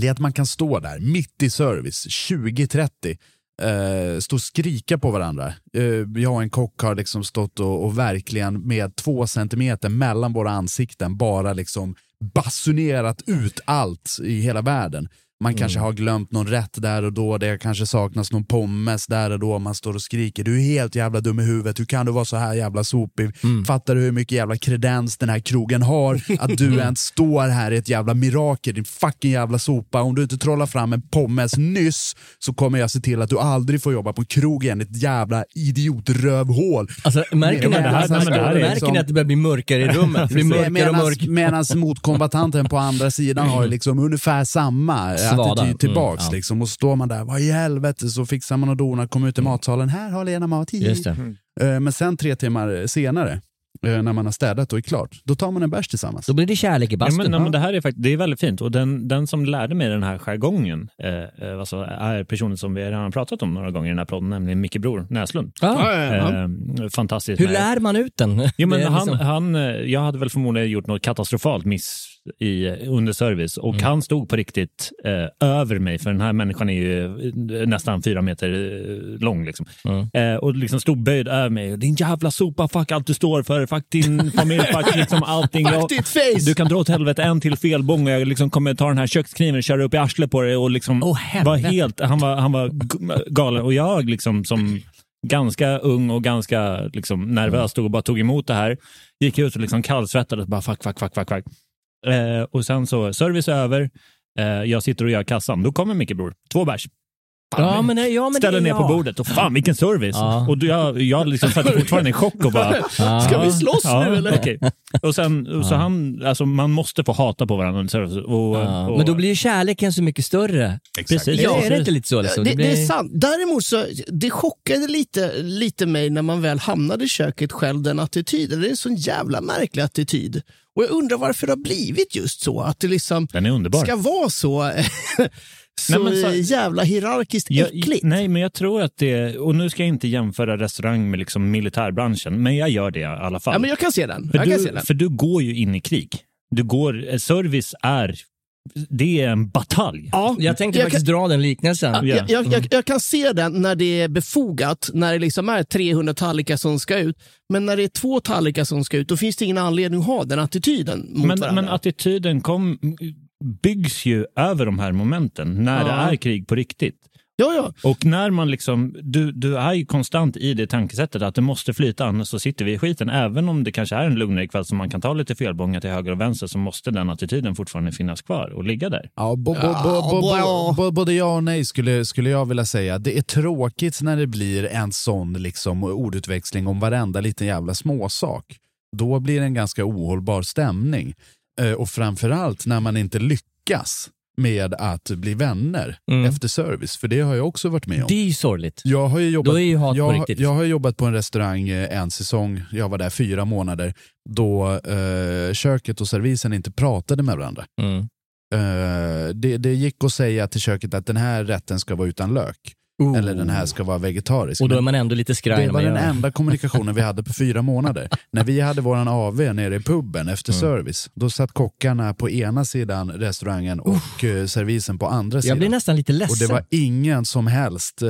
det är att man kan stå där mitt i service, 2030, eh, stå och skrika på varandra. Eh, jag och en kock har liksom stått och, och verkligen med två centimeter mellan våra ansikten bara liksom basunerat ut allt i hela världen. Man kanske har glömt någon rätt där och då, det kanske saknas någon pommes där och då. Man står och skriker du är helt jävla dum i huvudet, hur kan du vara så här jävla sopig? Fattar du hur mycket jävla kredens den här krogen har? Att du ens står här är ett jävla mirakel, din fucking jävla sopa. Om du inte trollar fram en pommes nyss så kommer jag se till att du aldrig får jobba på krog igen, ett jävla idiotrövhål. Alltså, märker ni, det här- att, det här är märker liksom- ni att det börjar bli mörkare i rummet? Medan motkombatanten på andra sidan har liksom ungefär samma Attityd tillbaks. Mm, ja. liksom, och står man där, vad i helvete, så fixar man och donar, kommer ut i matsalen, här har Lena mat. Just det. Eh, Men sen tre timmar senare, eh, när man har städat och är klart, då tar man en bärs tillsammans. Då blir det kärlek i Ja, bastun. men, ja, men det här är faktiskt, det är väldigt fint och den, den som lärde mig den här jargongen eh, eh, alltså, är personen som vi redan pratat om några gånger i den här podden, nämligen Micke Bror Näslund. Ja, ja, ja. Eh, fantastiskt. Hur lär man ut den? Ja, men han, liksom- han, eh, jag hade väl förmodligen gjort något katastrofalt miss i, under service och Mm. han stod på riktigt eh, över mig, för den här människan är ju eh, nästan fyra meter eh, lång. Liksom. Mm. Eh, och liksom stod böjd över mig. Din jävla sopa, fuck allt du står för, fuck din familj, fuck liksom allting. Fuck Jag- ditt face! Du kan dra åt helvete en till felbång och jag liksom kommer ta den här kökskniven och köra upp i arslet på dig. Och liksom Åh, var helt, han, var, han var galen. Och jag liksom som ganska ung och ganska liksom, nervös stod och bara tog emot det här. Gick ut och liksom kallsvettades bara fuck, fuck, fuck, fuck, fuck. Eh, och sen så service över. Eh, jag sitter och gör kassan. Då kommer Micke Bror. Två bärs. Ja, men, nej, ja, men Ställer det, ner ja. på bordet och fan vilken service. Ja. Och jag, jag liksom satt fortfarande i chock och bara... Ska vi slåss ja, nu eller? okej. Och sen, så han, alltså man måste få hata på varandra. Och, Ja, och, Men då blir ju kärleken så mycket större. Precis. Ja, är det inte lite så? Liksom? Det, det, blir... är sant. Däremot så, det chockade lite, lite mig när man väl hamnade i köket själv, den attityden. Det är en sån jävla märklig attityd. Och jag undrar varför det har blivit just så. Att det liksom ska vara så, så, Nej, så- jävla hierarkiskt Jag- äckligt. nej, men jag tror att det, och nu ska jag inte jämföra restaurang med liksom militärbranschen, men jag gör det i alla fall. Ja, men jag kan se den. för, Jag kan du, se den. för du går ju in i krig. Du går, service är, det är en batalj. Ja, Jag tänkte jag faktiskt kan, dra den liknelsen. ja, Ja. jag, jag, jag, jag kan se den när det är befogat, när det liksom är 300 tallrikar som ska ut. Men när det är två tallrikar som ska ut, då finns det ingen anledning att ha den attityden mot Men, varandra. men attityden kom, byggs ju över de här momenten när det Ja. är krig på riktigt. Ja, ja. Och när man liksom, du, du är ju konstant i det tankesättet att det måste flyta, annars så sitter vi i skiten. Även om det kanske är en lugnare kväll som man kan ta lite felbångar till höger och vänster så måste den attityden fortfarande finnas kvar och ligga där. Ja, bo, bo, Ja, bo, bo, bra. bo, bo, både ja och nej skulle, skulle jag vilja säga. Det är tråkigt när det blir en sån liksom, ordutväxling om varenda liten jävla småsak. Då blir det en ganska ohållbar stämning. Eh, och framförallt när man inte lyckas med att bli vänner Mm. efter service. För det har jag också varit med om. Det är ju sorgligt. Jag har ju jobbat, Då är ju hat på jag, riktigt. jag har jobbat på en restaurang eh, en säsong, jag var där fyra månader, då eh, köket och servisen inte pratade med varandra. Mm. Eh, det, det gick att säga till köket att den här rätten ska vara utan lök. Eller den här ska vara vegetarisk. Och då är man ändå lite skraj det var den enda kommunikationen vi hade på fyra månader. När vi hade våran AV nere i puben efter Mm. service, då satt kockarna på ena sidan restaurangen och eh, servisen på andra sidan. Jag blir nästan lite ledsen. Och det var ingen som helst eh,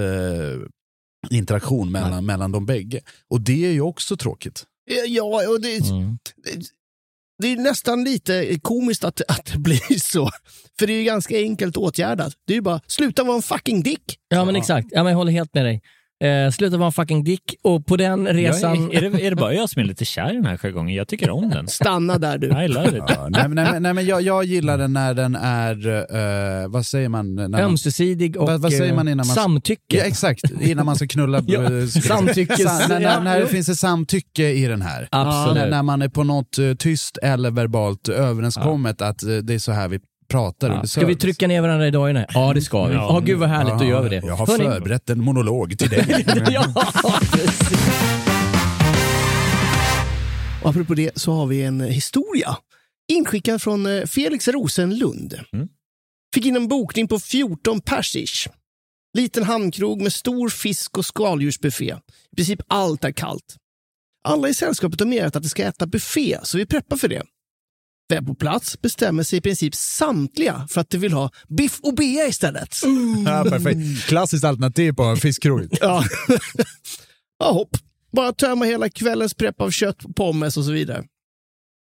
interaktion mellan, mellan de bägge. Och det är ju också tråkigt. Ja, och det, Mm. Det är nästan lite komiskt att, att det blir så. För det är ju ganska enkelt åtgärdat. Det är ju bara, sluta vara en fucking dick. Ja, men exakt. Ja, men jag håller helt med dig. Eh, sluta vara en fucking dick. Och på den resan... Jag, är, det, är det bara jag som är lite kär i den här jargongen? Jag tycker om den. Stanna där du. I love it. Ja, nej, nej, nej, men jag, jag gillar den när den är, eh, vad säger man? När man Ömsesidig och Vad- vad säger man innan eh, man- samtycke. Ja, exakt, innan man ska knulla. Ja, eh, ska- samtyckes- Sa- när, när, när det finns ett samtycke i den här. Absolut. När, när man är på något eh, tyst eller verbalt överenskommet att eh, det är så här vi pratar under Ska vi trycka ner varandra i dagarna? Ja, det ska vi. Ja, Ja. gud vad härligt, då gör vi det. Jag har Hörni- förberett en monolog till dig. ja, precis. Och apropå det så har vi en historia. Inskickad från eh, Felix Rosenlund. Mm. Fick in en bokning på 14 persish. Liten hamnkrog med stor fisk och skaldjursbuffé. I princip allt är kallt. Alla i sällskapet har menat att de ska äta buffé, så vi preppar för det. Väl på plats bestämmer sig i princip samtliga för att de vill ha biff och bea istället. ja, perfekt. Klassiskt alternativ på en fiskkrog. Ja. ja, hopp. Bara tömma hela kvällens prepp av kött, pommes och så vidare.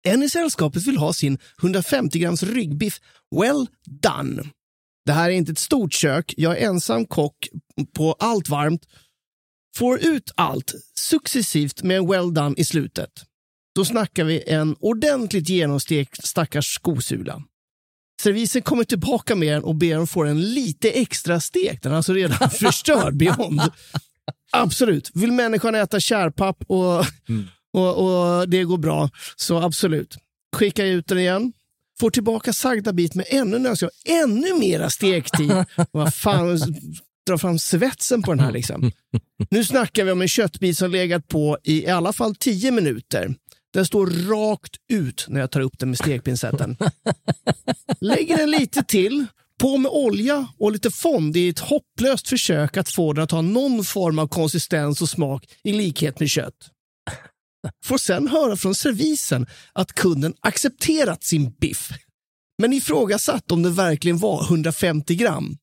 En i sällskapet vill ha sin 150 grams ryggbiff well done. Det här är inte ett stort kök. Jag är ensam kock på allt varmt. Får ut allt successivt med en well done i slutet. Då snackar vi en ordentligt genomstekt stackars skosula. Servisen kommer tillbaka med den och ber dem få den lite extra stekt. Den är alltså redan förstörd beyond. Absolut. Vill människan äta kärpapp och, och, och det går bra, så absolut. Skickar ut den igen. Får tillbaka sagda bit med ännu nös, ännu mera stektid. Vad fan, dra fram svetsen på den här liksom. Nu snackar vi om en köttbit som legat på i, i alla fall 10 minuter. Den står rakt ut när jag tar upp den med stekpincetten. Lägger den lite till, på med olja och lite fond i ett hopplöst försök att få den att ha någon form av konsistens och smak i likhet med kött. Får sen höra från servisen att kunden accepterat sin biff, men ifrågasatt om det verkligen var 150 gram.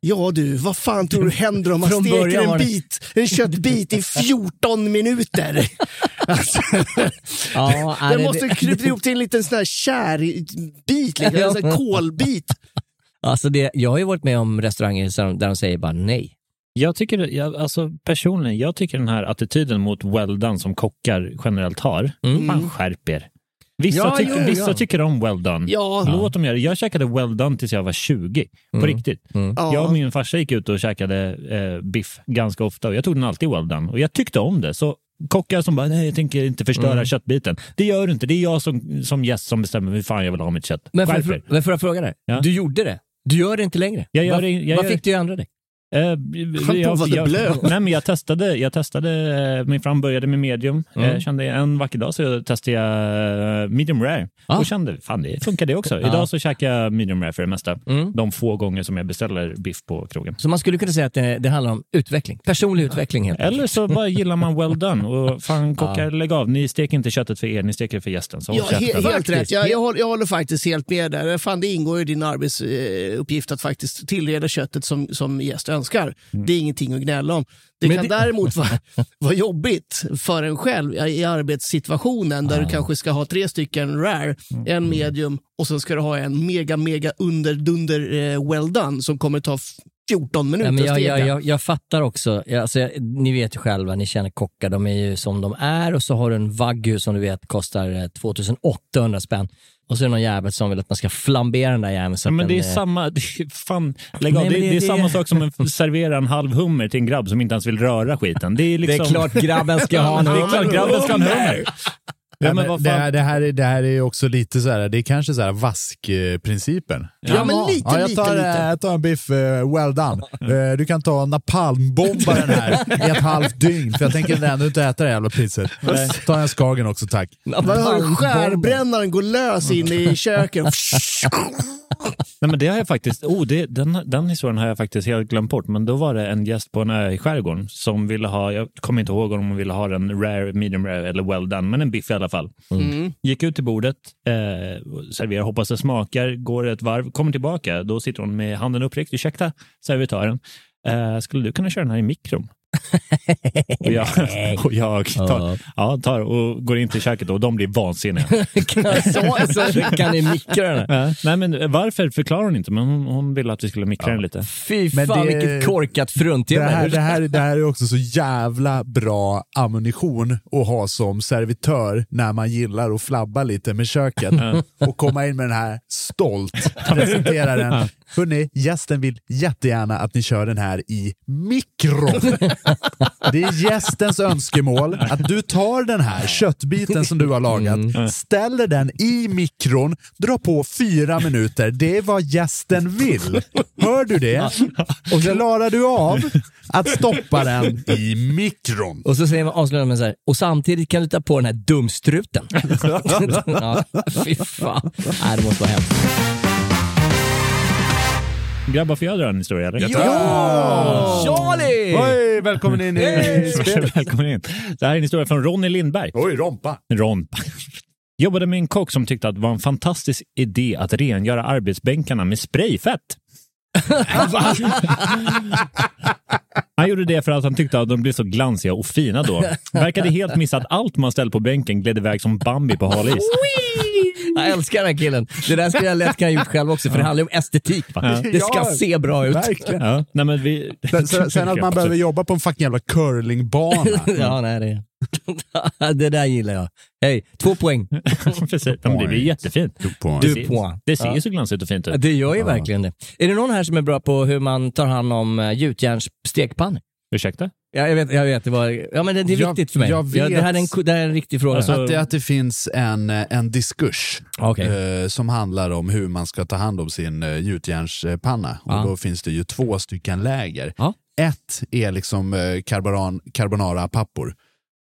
Ja du, vad fan tror du händer om man Från steker en bit, en köttbit i 14 minuter? Alltså, Ja, den det- måste krypa ihop till en liten sån här kärbit, liksom, en sån här kolbit. Alltså det, jag har ju varit med om restauranger där de säger bara nej. Jag tycker, jag, alltså personligen, jag tycker den här attityden mot well done som kockar generellt har, man skärper Vissa, Ja, tycker, jo, vissa ja. tycker om well done. Ja. Låt dem göra det. Jag käkade well done tills jag var 20. På Mm. riktigt. Ja. Jag och min farsa gick ut och käkade eh, biff ganska ofta och jag tog den alltid well done. Och jag tyckte om det. Så kockar som bara, nej jag tänker inte förstöra Mm. köttbiten. Det gör du inte. Det är jag som, som gäst som bestämmer hur fan jag vill ha mitt kött. Men er. men får jag fråga dig? Ja. Du gjorde det. Du gör det inte längre. Jag gör Vad- det- jag vad gör- fick du ändra dig? Eh, provade blöt. Nej, men jag testade, jag testade eh, min fram började med medium. Mm. Eh, kände en vacker dag så testade jag eh, medium rare Ah. och kände fan det funkar det också. Ja. Idag så käkar jag medium rare för det mesta. Mm. De få gånger som jag beställer biff på krogen. Så man skulle kunna säga att det, det handlar om utveckling. Personlig utveckling helt. Eller så bara gillar man well done och fan kockar, lägg av. Ni steker inte köttet för er, ni steker det för gästen. Så Ja, he helt rätt. Jag, jag, håller, jag håller faktiskt helt med där. Fan, det ingår i din arbetsuppgift att faktiskt tillreda köttet som, som gäst önskar. Det är ingenting att gnälla om. Det Men kan det- däremot vara, vara jobbigt för en själv i arbetssituationen där du kanske ska ha tre stycken rare, en medium och sen ska du ha en mega, mega under, dunder eh, well done som kommer ta f- 14 minuter att jag, jag, jag, jag fattar också. Alltså, ni vet ju själva, ni känner kockar, de är ju som de är och så har du en wagyu som du vet kostar eh, 2800 spänn. Och så är det någon jävel som vill att man ska flambera den där jäveln. Ja, men det är eh, samma, det är, fan, lägg av. Nej, det, det, det- är samma sak som att servera en halv hummer till en grabb som inte ens vill röra skiten. Det är, liksom... Det är klart grabben ska ha en Det är klart grabben ska ha en hummer. Ja, Ja, men men vad det, fan. här, det, här är, det här är också lite så här, det är kanske så här vaskprincipen. Ja, men lite, Ja, jag lite, tar, lite. eh, jag tar en biff eh, well done. Eh, du kan ta napalmbomba den här i ett halvt dygn, för jag tänker ändå inte äta det jävla pizzet. Ta en Skagen också tack. Skärbrännaren gå lös in i köket. Nej, men det har jag faktiskt, oh, det, den, den historien har jag faktiskt helt glömt bort. Men då var det en gäst på en ö i skärgården som ville ha, jag kommer inte ihåg om hon ville ha den rare, medium rare eller well done, men en biff i alla fall. Mm. Gick ut till bordet, eh, serverar, hoppas det smakar, går ett varv, kommer tillbaka. Då sitter hon med handen uppräckt. Ursäkta, servitören. Eh, skulle du kunna köra den här i mikron? och jag, och jag tar, ja, tar och går in till köket och de blir vansinniga. så, så kan ni mikra den. Ja, nej, men varför förklarar hon inte, men hon, hon ville att vi skulle mikra den lite. Fy Men fan det- vilket korkat Det fruntimmer. här, det, här, det här är också så jävla bra ammunition att ha som servitör när man gillar att flabba lite med köket och komma in med den här stolt, presentera den. Hörrni, gästen vill jättegärna att ni kör den här i mikron. Det är gästens önskemål att du tar den här köttbiten som du har lagat, ställer den i mikron, drar på fyra minuter. Det är vad gästen vill. Hör du det? Och klarar du av att stoppa den i mikron? Och så säger man avslutar med så här, och samtidigt kan du ta på den här dumstruten. ja, fy fan. Nej, det måste vara hemskt. Grabbar, får jag dra en historia? Eller? Ja! Charlie! Oj, välkommen in i spelet. Välkommen in. Det här är en historia från Ronny Lindberg. Oj, rompa. Ron. Jobbade med en kock som tyckte att det var en fantastisk idé att rengöra arbetsbänkarna med sprayfett. Han gjorde det för att han tyckte att de blev så glansiga och fina då. Verkade helt missa att allt man ställde på bänken gled iväg som Bambi på hal is. Jag älskar den här killen. Det där skulle jag lätt kunna gjort själv också, för det handlar om estetik. Va? Det ska Ja, se bra ut. verkligen. Ja, nej men vi... Sen, sen, sen att man behöver jobba på en fucking jävla curlingbana. ja, nej, det... det där gillar jag. Hej, två poäng. Precis. Det blir jättefint. Du poäng. Det ser, poäng. det ser Ja. ju så glansigt och fint ut. Det gör ju verkligen det. Är det någon här som är bra på hur man tar hand om eh, gjutjärnsstekpannor? Ursäkta? Ja, jag vet, jag vet. Det, var, ja, men det, det är Jag- viktigt för mig. jag Ja, det, här är en, vet. det här är en riktig fråga. Alltså- Att, det, att det finns en, eh, en diskurs Okej. eh, som handlar om hur man ska ta hand om sin eh, gjutjärnspanna. Och då finns det ju två stycken läger. Ja. Ett är liksom eh, carbonara-pappor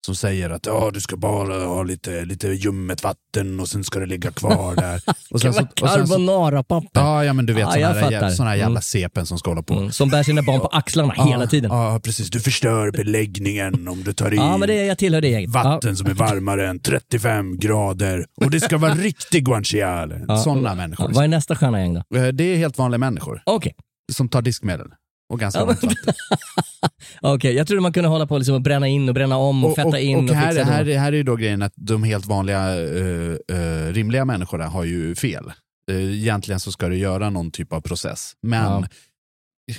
som säger att ja, du ska bara ha lite, lite ljummet vatten och sen ska det ligga kvar där. Och sen så- och sen Carbonara-papper. Ja, ja, men du vet Ja, sådana här, jävla, såna här jävla Mm. CPn som ska hålla på. Mm, som bär sina barn på axlarna hela tiden. Ja, precis. Du förstör beläggningen om du tar i Ja, men det, jag tillhör det gänget. vatten som är varmare än 35 grader. Och det ska vara riktig guanciale. Ja. Sådana Ja. människor. Vad är nästa stjärna gäng då? Eh, Det är helt vanliga människor Okej, som tar diskmedel. Och ganska men- vatten. Okej, jag trodde man kunde hålla på liksom och bränna in och bränna om och, Och, fetta och, in och, och här, fixa här, det. här är ju då grejen att de helt vanliga, uh, rimliga människorna har ju fel. Uh, egentligen så ska du göra någon typ av process. Men Ja.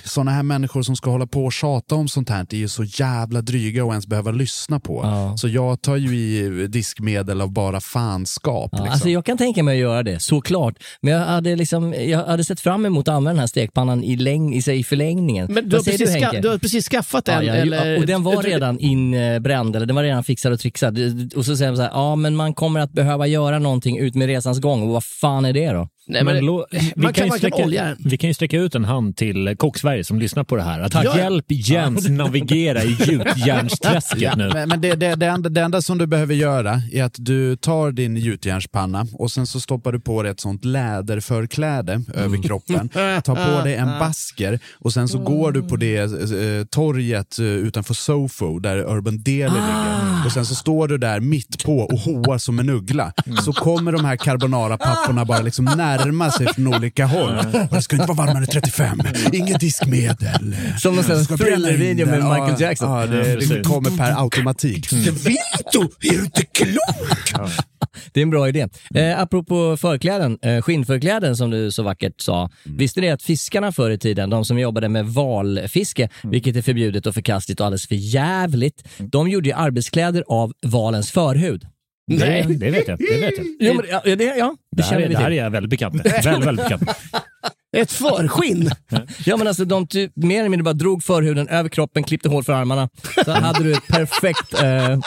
Sådana här människor som ska hålla på och tjata om sånt här är ju så jävla dryga att ens behöva lyssna på. Ja. Så jag tar ju i diskmedel av bara fanskap. Ja, liksom. alltså jag kan tänka mig att göra det, såklart. Men jag hade, liksom, jag hade sett fram emot att använda den här stekpannan i, läng, i, sig, i förlängningen. Men du har, precis du, ska, du har precis skaffat Ja, en? ja, eller, och den var redan inbränd, eller den var redan fixad och trixad. Och så säger de så här, ja men man kommer att behöva göra någonting ut med resans gång. Och vad fan är det då? Nej, men, lo- vi, man kan, ju man kan sträcka, olja vi kan ju sträcka ut en hand till Kock-Sverige som lyssnar på det här. Att Ja, ja. hjälp Jens navigera i gjutjärnsträsket Ja, nu. men men det, det, det, enda, det enda som du behöver göra är att du tar din gjutjärnspanna och sen så stoppar du på dig ett sånt läderförkläde över kroppen. Tar på dig en basker och sen så går du på det eh, torget eh, utanför Sofo där Urban Deli ligger. Och sen så står du där mitt på och hoar som en uggla. Så kommer de här carbonara-papporna bara liksom närma sig från olika håll. Och det ska inte vara varmare än 35, inget diskmedel. Som någon sån thriller-video med. Michael Ja, Jackson. Ja, det, det kommer per automatik. Vito, är du inte klok? Det är en bra idé. Eh, apropå förkläden, eh, skinnförkläden som du så vackert sa. Visste ni att fiskarna förr i tiden, de som jobbade med valfiske, vilket är förbjudet och förkastligt och alldeles för jävligt, de gjorde ju arbetskläder av valens förhud. Det, det vet jag. Det vet jag. Jo, men, ja, det, ja, det, Det här, känner är, det här är jag väldigt bekant med. Väldigt, väldigt bekant med. Ett förskinn? Ja, men alltså de typ, mer eller mindre bara drog förhuden över kroppen, klippte hål för armarna. Så hade du ett perfekt... Eh,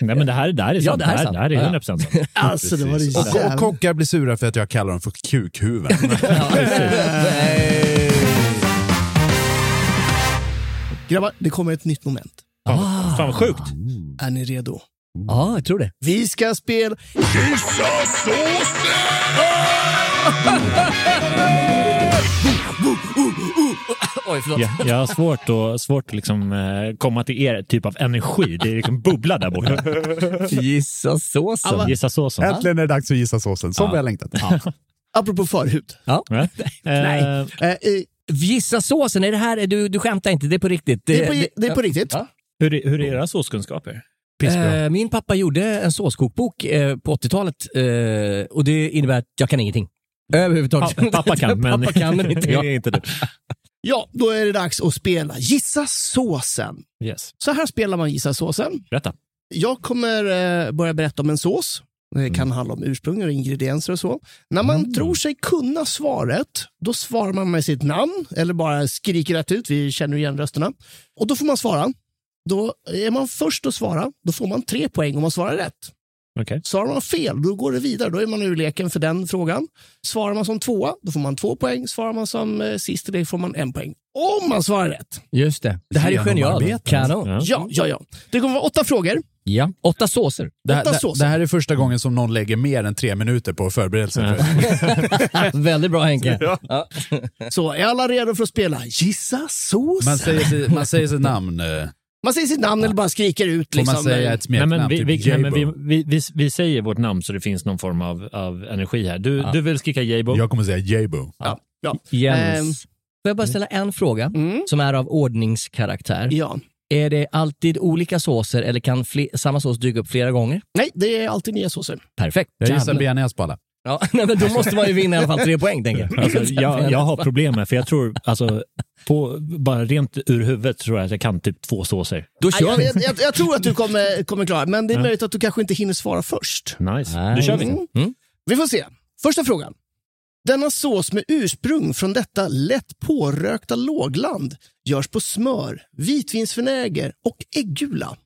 Nej, men det här, det här är sant. Ja, det här är det, här, sant. det här är Ja. 100 procent sant. Alltså, det var det Och, kockar blir sura för att jag kallar dem för kukhuvuden. Grabbar, det kommer ett nytt moment. Fan, fan vad sjukt. Är ni redo? Ja, jag tror det. Vi ska spela... Oj, förlåt. Jag, jag har svårt att, svårt att liksom, eh, komma till er typ av energi. Det är liksom bubbla där borta. Gissa såsen. Gissa såsen. Äntligen är det dags att gissa såsen, som Ja. vi har längtat. Apropå förhud. Ja. Nej. Eh, Eh, eh, Gissa såsen, är det här, du, du skämtar inte, det är på riktigt. det, är på, det är på riktigt. Ja. hur, är- hur är era såskunskaper? Eh, min pappa gjorde en såskokbok eh, på 80-talet eh, och det innebär att jag kan ingenting. Överhuvudtaget. Pa- pappa kan, men- pappa kan, men inte, Ja. inte du. Ja, då är det dags att spela Gissa såsen. Yes. Så här spelar man Gissa såsen. Berätta. Jag kommer eh, börja berätta om en sås. Det kan handla om ursprung och ingredienser och så. När man tror sig kunna svaret, då svarar man med sitt namn eller bara skriker rätt ut. Vi känner igen rösterna. Och då får man svara. Då är man först att svara, då får man tre poäng om man svarar rätt. Okej. Svarar man fel, då går det vidare. Då är man ur leken för den frågan. Svarar man som tvåa, då får man två poäng. Svarar man som eh, sist i lek får man en poäng. Om man svarar rätt. Just det. Det här är genialt. Kanon. Ja. Ja, ja, ja. Det kommer vara åtta frågor. Ja. Åtta såser. Det, här- åtta det, såser. det här är första gången som någon lägger mer än tre minuter på förberedelse. för- Väldigt bra Henke. Ja. Så är alla redo för att spela Gissa sås? Man säger, man säger sitt namn. Eh, Man säger sitt namn eller bara skriker ut. Får Liksom. man säga ett Nej, smeknamn? men vi, typ vi, nej, men vi, vi, vi, säger vårt namn så det finns någon form av, av energi här. Du, du vill skrika Jabo? Jag kommer säga Jabo. ja, ja. Jens. jag bara ställa en fråga som är av ordningskaraktär? Ja. Är det alltid olika såser eller kan samma sås dyka upp flera gånger? Nej, det är alltid nya såser. Perfekt. Jag gissar bearnaise på alla. Ja, nej, men då måste man ju vinna i alla fall tre poäng, tänker jag. Alltså, jag, jag har problem med, för jag tror, alltså, på, bara rent ur huvudet tror jag att jag kan typ två såser. Då Nej, jag, jag, jag, jag tror att du kommer, kommer klara men det är Ja. möjligt att du kanske inte hinner svara först. Nice, då kör vi. Mm. Vi får se. Första frågan. Denna sås med ursprung från detta lätt pårökta lågland görs på smör, vitvinsvinäger och äggula.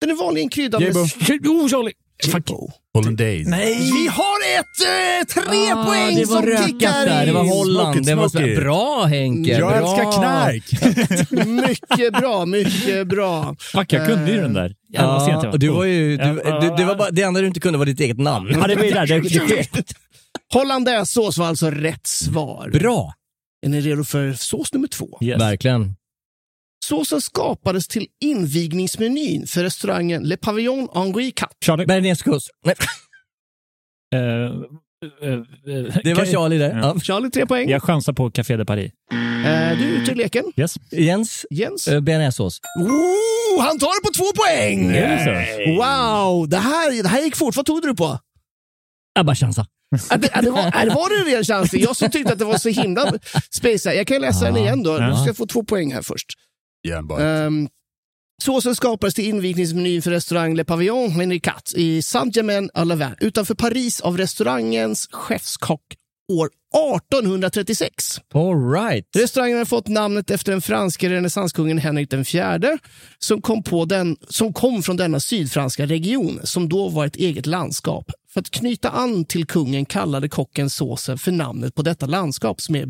Den är vanligen kryddad med... Oh, Charlie! Jebo. Hollandaise. Nej! Vi har ett eh, tre Ah, poäng det var som rökat kickar där. Det var. Holland. Smoke it, Det var smoke it. bra Henke. Jag bra. älskar knark! Mycket bra, mycket bra. Fuck, jag kunde ju den där. Ja, och du var ju, du, Ja. du, det, var bara, det enda du inte kunde var ditt eget namn. Ja, det var ju där. Det, det, Hollandaisesås var alltså rätt svar. Bra. Är ni redo för sås nummer två? yes. Verkligen. Såsen skapades till invigningsmenyn för restaurangen Le Pavillon Henri Cat. Charlie. Bearnaisesås. Nej, Eh, eh, eh, Det var Charlie där. Ja. Ja. Charlie, tre poäng. Jag chansar på Café de Paris. Eh, du är ute ur leken. Yes. Jens, Jens. uh, bearnaisesås. Oh, han tar det på två poäng! Så? Wow, det här, det här gick fort. Vad tog du på? Jag bara chansar. Att det, att det var, att det var det ren chansning? Jag som tyckte att det var så himla space. Jag kan läsa den igen då. Du ska få två poäng här först. Um, såsen skapades till invigningsmenyn för restaurang Le Pavillon Henri Cat i Saint-Germain-à-Lavin utanför Paris av restaurangens chefskock år 1836. All right. Restaurangen har fått namnet efter den franske renässanskungen Henrik IV som kom, på den, som kom från denna sydfranska region som då var ett eget landskap. För att knyta an till kungen kallade kocken såsen för namnet på detta landskap som är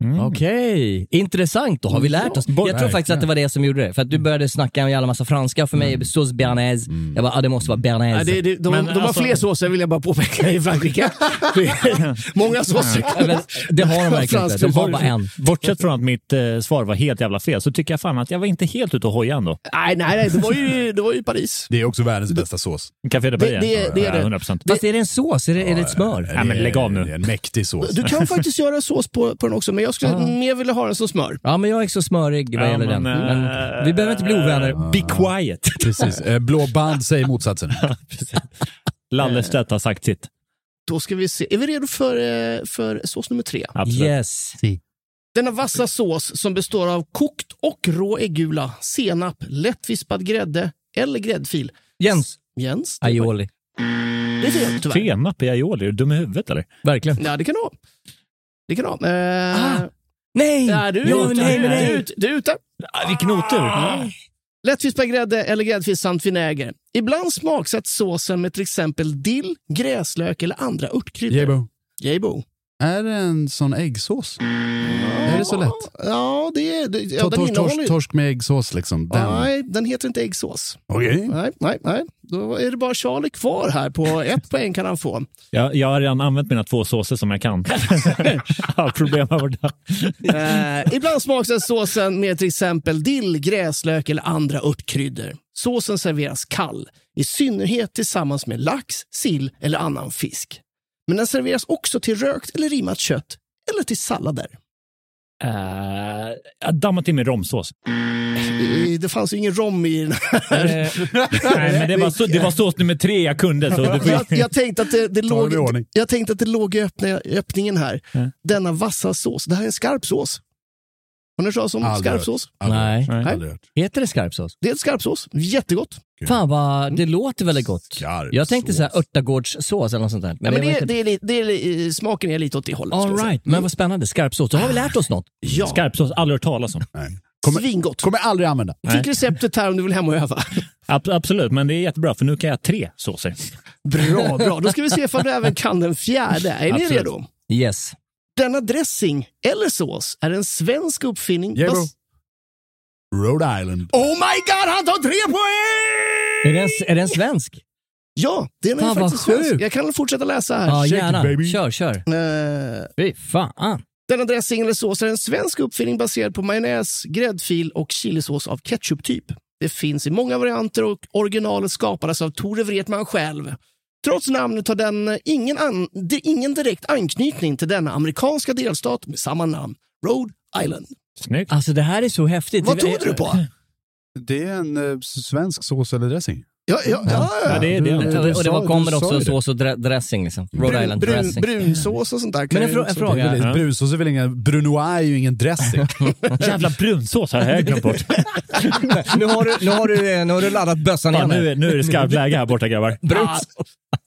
Béarn. Okej, intressant. Då har vi lärt oss. Jag tror faktiskt att det var det som gjorde det. För att du började snacka en jävla massa franska. För mig är sås bearnaise. Jag bara, ah, det måste vara Ja, bearnaise. det, det, de, Men de har alltså- fler såser vill jag bara påpeka i Frankrike. Det är Många såser. Ja, men det har de verkligen inte. De har bara en. Bortsett från att mitt eh, svar var helt jävla fel så tycker jag fan att jag var inte helt ute och hoja ändå. Nej, nej, nej, det var ju, det var ju Paris. Det är också världens bästa sås. Café de Det- Paris? det- det är ja, det. 100 procent. Fast är det en sås? Är det, är det ett smör? Ja, men lägg av nu. Det är en mäktig sås. Du kan faktiskt göra sås på, på den också, men jag skulle mer vilja ha den som smör. Ja, men jag är så smörig vad Ja, gäller den. men, Men eh, vi behöver inte bli ovänner. Be quiet. Precis. Eh, Blå band säger motsatsen. Lallerstedt har sagt sitt. Då ska vi se. Är vi redo för, eh, för sås nummer tre? Absolut. Yes. Denna vassa sås som består av kokt och rå äggula, senap, lättvispad grädde eller gräddfil. Jens. Jens? Aioli. Det är fel tyvärr. Senap i aioli, är du dum i huvudet eller? Verkligen. Ja, det kan du ha. Du ha. Eh, Ah, Nej! ja, du, ute. nej, Du är nej. ute. Du är ute. Ah, vilken otur! Lättvispad grädde eller gräddfil samt vinäger. Ibland smaksätts såsen med till exempel dill, gräslök eller andra örtkryddor. Jebo. Jebo. Är det en sån äggsås? Är det så lätt? Ja, det är... Det, ja, torsk, torsk, torsk med äggsås liksom. Den. Nej, den heter inte äggsås. Okej. Nej, nej, nej. Då är det bara Charlie kvar här. På ett poäng kan han få. Jag, jag har redan använt mina två såser som jag kan. har problem med borta. Eh, ibland smaksätts såsen med till exempel dill, gräslök eller andra örtkryddor. Såsen serveras kall, i synnerhet tillsammans med lax, sill eller annan fisk. Men den serveras också till rökt eller rimmat kött eller till sallader. Uh, jag dammar till med romsås. Eh, Det fanns ju ingen rom i den här. Nej, men det var, så, det var sås nummer tre jag kunde. Så det får, jag, jag, tänkte att det, det låg, jag tänkte att det låg i öppningen här. Denna vassa sås. Det här är en skarp sås. Har ni hört talas om Aldrig skarp hört. sås? Aldrig Nej. hört. Nej. Aldrig hört. Heter det skarpsås? Det är ett skarpsås. Jättegott. Fan vad, det låter väldigt gott. Skarp Jag tänkte så här örtagårdssås eller något sånt där. Men, men jag vet det, inte. det är, lite- det är, li- smaken är lite åt det hållet. All jag right, men vad spännande. Skarpsås. Då har vi lärt oss något. Ja, Skarpsås, aldrig hört talas om. Nej. Kommer, svingott. kommer aldrig använda. Fick receptet här om du vill hem och öva. Ab absolut, men det är jättebra för nu kan jag ha tre såser. Bra, bra. Då ska vi se ifall du även kan den fjärde. Är ni Absolut. redo? Yes. Denna dressing, eller sås, är en svensk uppfinning. Bro. bas- Rhode Island. oh my god, han tar tre poäng! Är den, är den svensk? Ja, den är Fan, faktiskt svensk. Jag kan fortsätta läsa här. Ja, shake gärna. it, baby. Kör, kör. Eh, Fy fan. Denna dressing eller sås är en svensk uppfinning baserad på majonnäs, gräddfil och chilisås av ketchup-typ. Det finns i många varianter och originalet skapades av Tore Wretman själv. Trots namnet har den ingen, an, ingen direkt anknytning till denna amerikanska delstat med samma namn. Rhode Island. Snyggt. Alltså det här är så häftigt. Vad trodde du på? Det är en eh, svensk sås eller dressing. Ja, ja, ja, Ja, det är det. Du- du och det var, kommer också sås och dre- dressing. Liksom. Rhode brun, Island brun, dressing. brunsås och sånt där. Men en, en fråga. Ja. Brunsås är väl ingen... Brunoise är ju ingen dressing. Jävla brunsås har jag glömt bort. nu, har du, nu, har du, nu har du laddat bössan Fan, igen. nu, nu är det skarpt läge här borta grabbar. Bruns.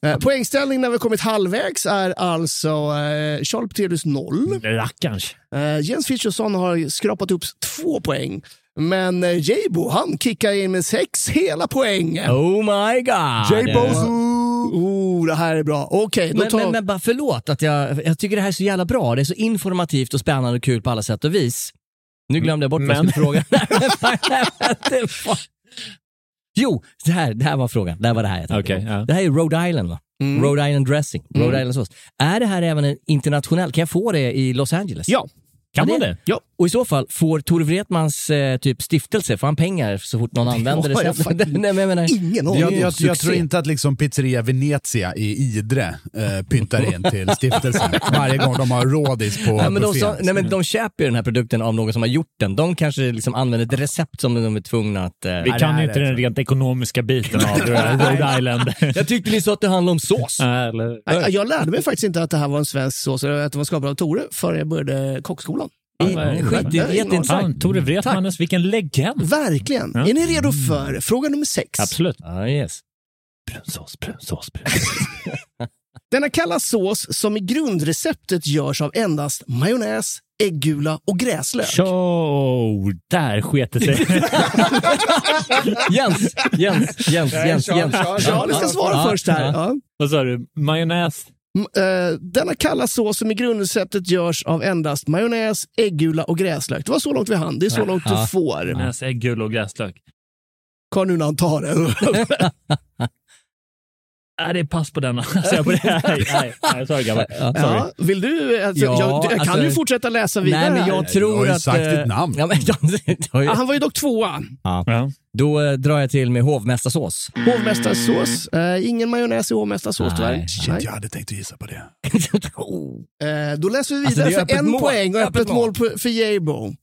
Eh, Poängställning när vi kommit halvvägs är alltså eh, Charles Petrus 0. Rackarns. Eh, Jens Frithiofsson har skrapat upp två poäng. Men eh, Jabo, han kickar in med sex hela poäng. Oh my god. Oh, det här är bra. Okej, då Men, tar... men, men bara förlåt att jag, jag tycker det här är så jävla bra. Det är så informativt och spännande och kul på alla sätt och vis. Nu glömde jag bort vad jag Men- skulle fråga. Jo, det här, det här var frågan. Det här var det här jag tänkte på. ja. Det här är Rhode Island va? Mm. Rhode Island dressing, Rhode Island sås. Är det här även en internationell, kan jag få det i Los Angeles? Ja. Kan Ja, man det-? Ja. Och i så fall, får Tore Wretmans eh, typ stiftelse, får han pengar så fort någon använder jag det? faktiskt Nej, men jag menar, Ingen aning. Jag, jag, jag tror inte att liksom pizzeria Venezia i Idre eh, pyttar in till stiftelsen varje gång de har rådis på Nej, men de, som, nej, men de köper ju den här produkten av någon som har gjort den. De kanske liksom använder ett recept som de är tvungna att... Eh, Vi kan ju inte den rent ekonomiska biten av Rhode Island. jag tyckte ni sa att det handlade om sås. Eller, Jag lärde mig faktiskt inte att det här var en svensk sås, eller att det var skapad av Tore, förrän jag började kockskolan. Skit, det är jätteintressant. Fan, Tore Wretmanes, vilken legend. Verkligen. Ja. Är ni redo för fråga nummer sex? Absolut. Ah, yes. Brunsås, brunsås, brunsås. Denna kallas sås som i grundreceptet görs av endast majonnäs, äggula och gräslök. Show! Där sket det sig. Jens, Jens, Jens, Jens, Jens. Ja, ni ska svara Ja, först här. ja. Ja. Vad sa du? Majonnäs? Eh, denna kallas sås som i grundreceptet görs av endast majonnäs, äggula och gräslök. Det var så långt vi hann. Det är så långt du får. Majonnäs, äggul och gräslök. Kan nu när han tar det. Nej, det är pass på denna. Säger jag på det? Nej, nej, nej, sorry grabbar. Ja. Sorry. Ja, vill du? Alltså, Ja, jag, jag kan alltså- ju fortsätta läsa vidare. Nej, men jag här. Du tror har ju att... sagt eh, ditt namn. Ja, men, jag, Ja, han var ju dock tvåa. Ja. då eh, drar jag till med hovmästarsås. Hovmästarsås. Eh, ingen majonnäs i hovmästarsås tyvärr. Shit, jag hade tänkt att gissa på det. Eh, då läser vi Alltså, vidare det är för en mål. poäng och Öppet öppet mål mål. på- för Jabo.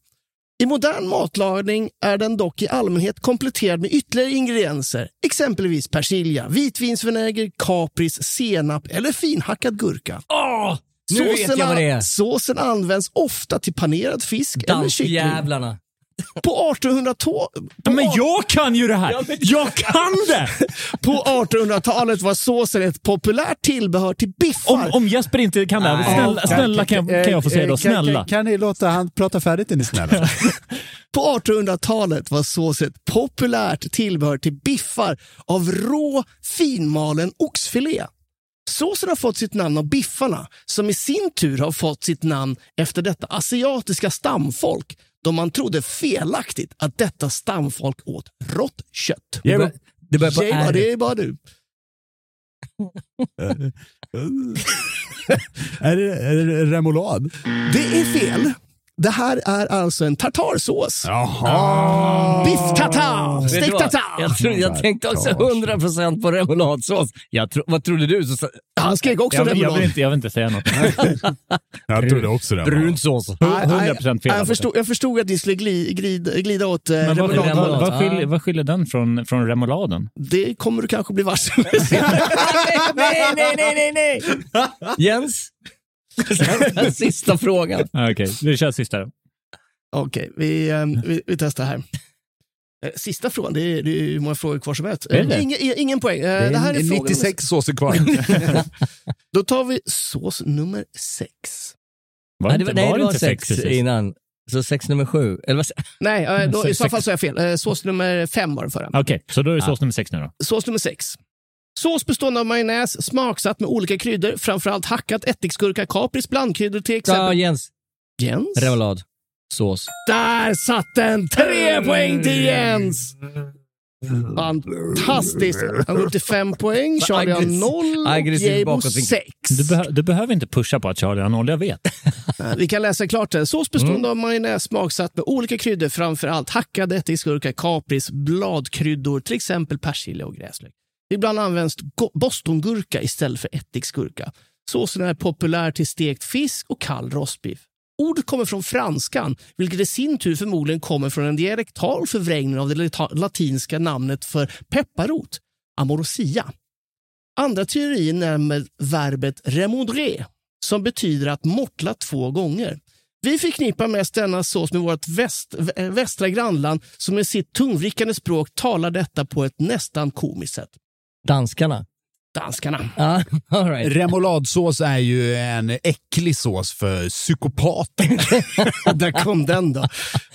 I modern matlagning är den dock i allmänhet kompletterad med ytterligare ingredienser. Exempelvis persilja, vitvinsvinäger, kapris, senap eller finhackad gurka. Åh! Nu vet jag vad det är. Såsen används ofta till panerad fisk eller kyckling. Dansjävlarna. På 1800-talet Men jag kan ju det här! Jag kan det! på 1800-talet var såsen ett populärt tillbehör till biffar. Om, om Jesper inte kan det, här, snälla, snälla kan, jag- kan jag få säga då? Kan- kan- Snälla. Kan, kan ni låta han prata färdigt är ni snälla? På 1800-talet var sås ett populärt tillbehör till biffar av rå finmalen oxfilé. Såsen har fått sitt namn av biffarna, som i sin tur har fått sitt namn efter detta asiatiska stamfolk, då man trodde felaktigt att detta stamfolk åt rått kött. Det bör- det börjar på Jay, R. det är bara du. är, det, är det remoulad? Det är fel. Det här är alltså en tartarsås. Jaha! Biff tartar! Steak vad? tartar! Jag, tänkte också 100% på remouladsås. Jag tro, vad trodde du? Så, Han skrek också Jag, jag, vill remoulad. inte, jag vill inte säga något. Jag trodde också det. brun sås. Nej, 100% fel. Jag förstod, jag förstod att ni skulle glida, glida, glida åt eh, Men vad, remoulad. remoulad. vad, vad, skiljer, vad skiljer den från, från remouladen? Det kommer du kanske bli varse. nej, nej, nej, nej, nej! Jens? Sista frågan. Okej, vi kör sista då. Okej, vi, eh, vi, vi testar här. Eh, Sista frågan, det är, det är hur många frågor kvar som helst. Är Eh, det? Ingen, ingen poäng. Eh, Det Det här är är fråga 96 såser kvar. Då tar vi sås nummer sex. Var Nej, det det inte, var, nej, var det det var inte sex sex innan. Så sex nummer sju. Eller vad, Nej, då, i så fall så är jag fel. Sås nummer fem var det förra. Okej, så då är det sås nummer sex nu då. Sås nummer sex. Sås bestående av majonnäs smaksatt med olika kryddor, framförallt hackat ättiksgurka, kapris, blandkryddor till ja, exempel. Jens. Jens? Remoulad. Sås. Där satt den! Tre poäng till Jens! Fantastiskt! Han går upp till fem poäng, Charlie har noll och Jabo sex. Du, behö, du behöver inte pusha på att Charlie har noll, jag vet. Vi kan läsa klart det. Sås bestående av majonnäs smaksatt med olika kryddor, framförallt hackad ättiksgurka, kapris, bladkryddor, till exempel persilja och gräslök. Ibland används bostongurka istället för ättiksgurka. Såsen är populär till stekt fisk och kall rostbiff. Ordet kommer från franskan, vilket i sin tur förmodligen kommer från en dialektal förvrängning av det latinska namnet för pepparrot, amorosia. Andra teorier nämner verbet remondre, som betyder att mortla två gånger. Vi förknippar mest denna sås med vårt väst, västra grannland som med sitt tungvrickande språk talar detta på ett nästan komiskt sätt. Danskarna. Danskarna. Ja, all right. Remouladsås är ju en äcklig sås för psykopater. Där kom den då.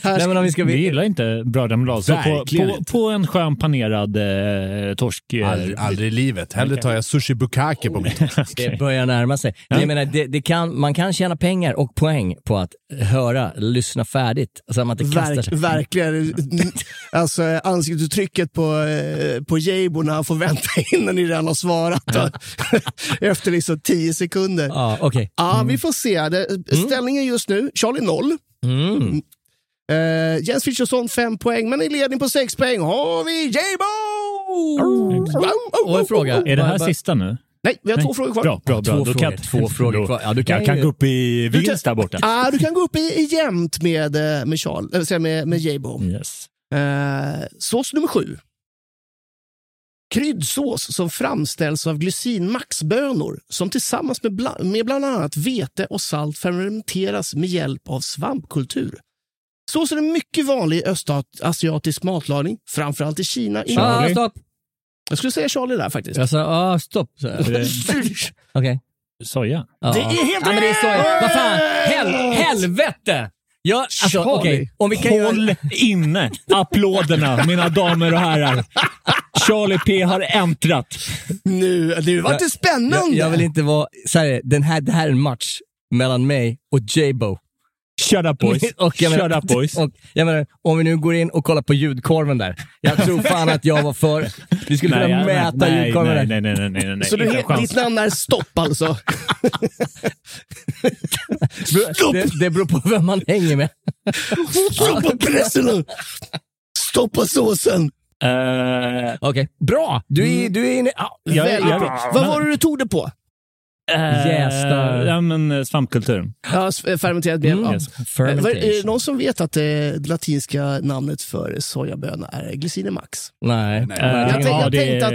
Här Nej, men om vi ska... Vi gillar inte bra remoulad. Så på, på, på en skön panerad eh, torsk... eh, Aldrig, aldrig i livet. Hellre tar jag sushi bukake på mitt. Det börjar närma sig. Men jag menar, det, det kan, man kan tjäna pengar och poäng på att höra, lyssna färdigt. Så att man inte kastar Verk, sig. verkligen. Alltså ansiktsuttrycket på, eh, på Jabo när han får vänta in när ni redan har svarat. då. Efter liksom tio sekunder. Ja, okej. Ja, vi får se. Det, ställningen just nu, Charlie 0. Mm. Uh, Jens Frithiofsson 5 poäng, men i ledning på 6 poäng har vi Jabo! Och en fråga. Är det här sista nu? Nej, vi har Nej. två frågor kvar. Bra, bra, bra. Två Då frågor, kan, två frågor kvar. Ja, du kan jag kan gå upp i vinst där borta. Ah, du kan gå upp i, i jämnt med, eh, med, Charles, äh, med, med Jabo. Yes. Eh, sås nummer sju. Kryddsås som framställs av glycinmaxbönor som tillsammans med, bla- med bland annat vete och salt fermenteras med hjälp av svampkultur. Såsen är mycket vanlig i östasiatisk matlagning, framförallt i Kina. Ah, Charlie. stopp! Jag skulle säga Charlie där faktiskt. Jag sa ah, stopp. Okej. Soja. Ja. Det är helt ja, men det är så. Vad fan, Hel, helvete! Ja, alltså, Charlie. okej. Om vi kan Håll göra... inne applåderna, mina damer och herrar. Charlie P har äntrat. Nu, det var inte spännande! Jag, jag vill inte vara... Så här, den här, det här är en match mellan mig och J-Bo. Shut up boys. Och jag menar, Shut up boys. Och jag menar, om vi nu går in och kollar på ljudkorven där. Jag tror fan att jag var för... Vi skulle kunna Nej, mäta nej, ljudkorven nej, där. nej, nej, nej, nej, nej. Så du, ditt namn är Stopp alltså? Det, det beror på vem man hänger med. Stoppa pressen! Stoppa såsen! Eh, Okej, bra! Du är, du är inne... Ja, jag- jag- bra. Vad var det du tog det på? Eh, Jästa. Ja, men eh, svampkulturen. Ja, s- fermenterat ben. Mm, ja. yes. Eh. Är det någon som vet att det latinska namnet för sojaböna är glycinemax? Nej. Nej. Eh, Jag, tänkte, ja, jag det- tänkte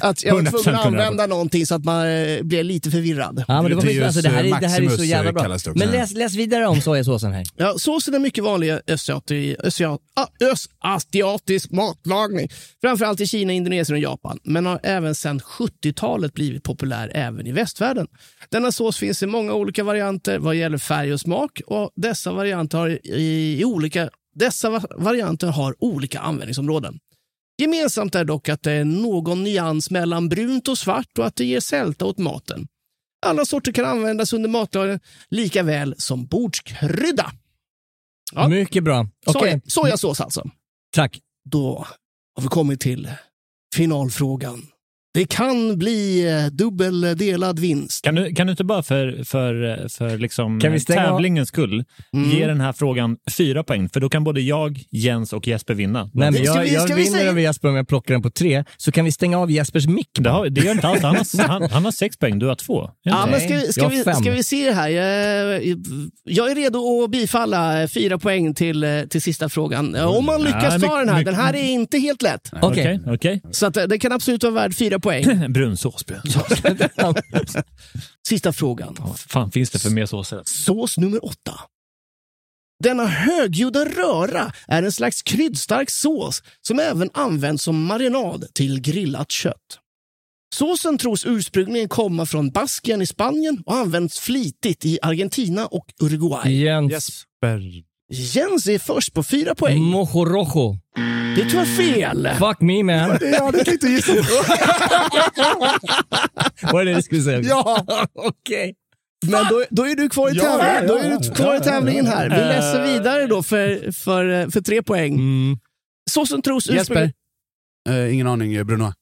att, att jag var 100% tvungen att använda någonting så att man eh, blev lite förvirrad. Ja, men det, var, Gluteus alltså, det, här är, det här är så jävla eh, bra. Men läs, läs vidare om sojasåsen här. Ja, såsen är mycket vanlig i östasiatisk, östasiat, ah, östasiatisk matlagning. Framförallt i Kina, Indonesien och Japan. Men har även sedan 70-talet blivit populär även i västvärlden. Denna sås finns i många olika varianter vad gäller färg och smak. Och dessa varianter har, i, i olika, dessa va- varianter har olika användningsområden. Gemensamt är dock att det är någon nyans mellan brunt och svart och att det ger sälta åt maten. Alla sorter kan användas under matlagning lika väl som bordskrydda. Ja. Mycket bra. Soja, sojasås alltså. tack. Då har vi kommit till finalfrågan. Det kan bli eh, dubbeldelad vinst. Kan du, kan du inte bara för, för, för liksom Kan vi stänga av- tävlingens skull Mm. ge den här frågan fyra poäng? För då kan både jag, Jens och Jesper vinna. Nej, men jag, vi- jag ska vi vinner säga- över Jesper om jag plockar den på tre, så kan vi stänga av Jespers mick. Det, har, det gör inte alls. Han har, han, han har sex poäng, du har två. Ja, men ska, ska, vi, ska vi se här? Jag, jag är redo att bifalla eh, fyra poäng till, eh, till sista frågan. Eh, Om man lyckas Ja, ta den här. Den här är inte helt lätt. Okej. Okej, okej. Så att, eh, det kan absolut vara värd fyra poäng. Brunsås. brunsås. Sista frågan. Vad fan finns det för mer såser? Sås nummer åtta. Denna högljudda röra är en slags kryddstark sås som även används som marinad till grillat kött. Såsen tros ursprungligen komma från Baskien i Spanien och används flitigt i Argentina och Uruguay. Jens. Jesper. Jens är först på fyra poäng. Mojo rojo. Det är tyvärr fel. Fuck me man. Det hade jag inte på. Var det det du skulle säga? Ja. Okej. Men då, då är du kvar i Ja, tävlingen, då ja, är du ja, kvar i tävlingen här. Vi läser vidare då för, för, för tre poäng. Mm. Såsen tros Jesper. Eh, ingen aning, eh, Bruno.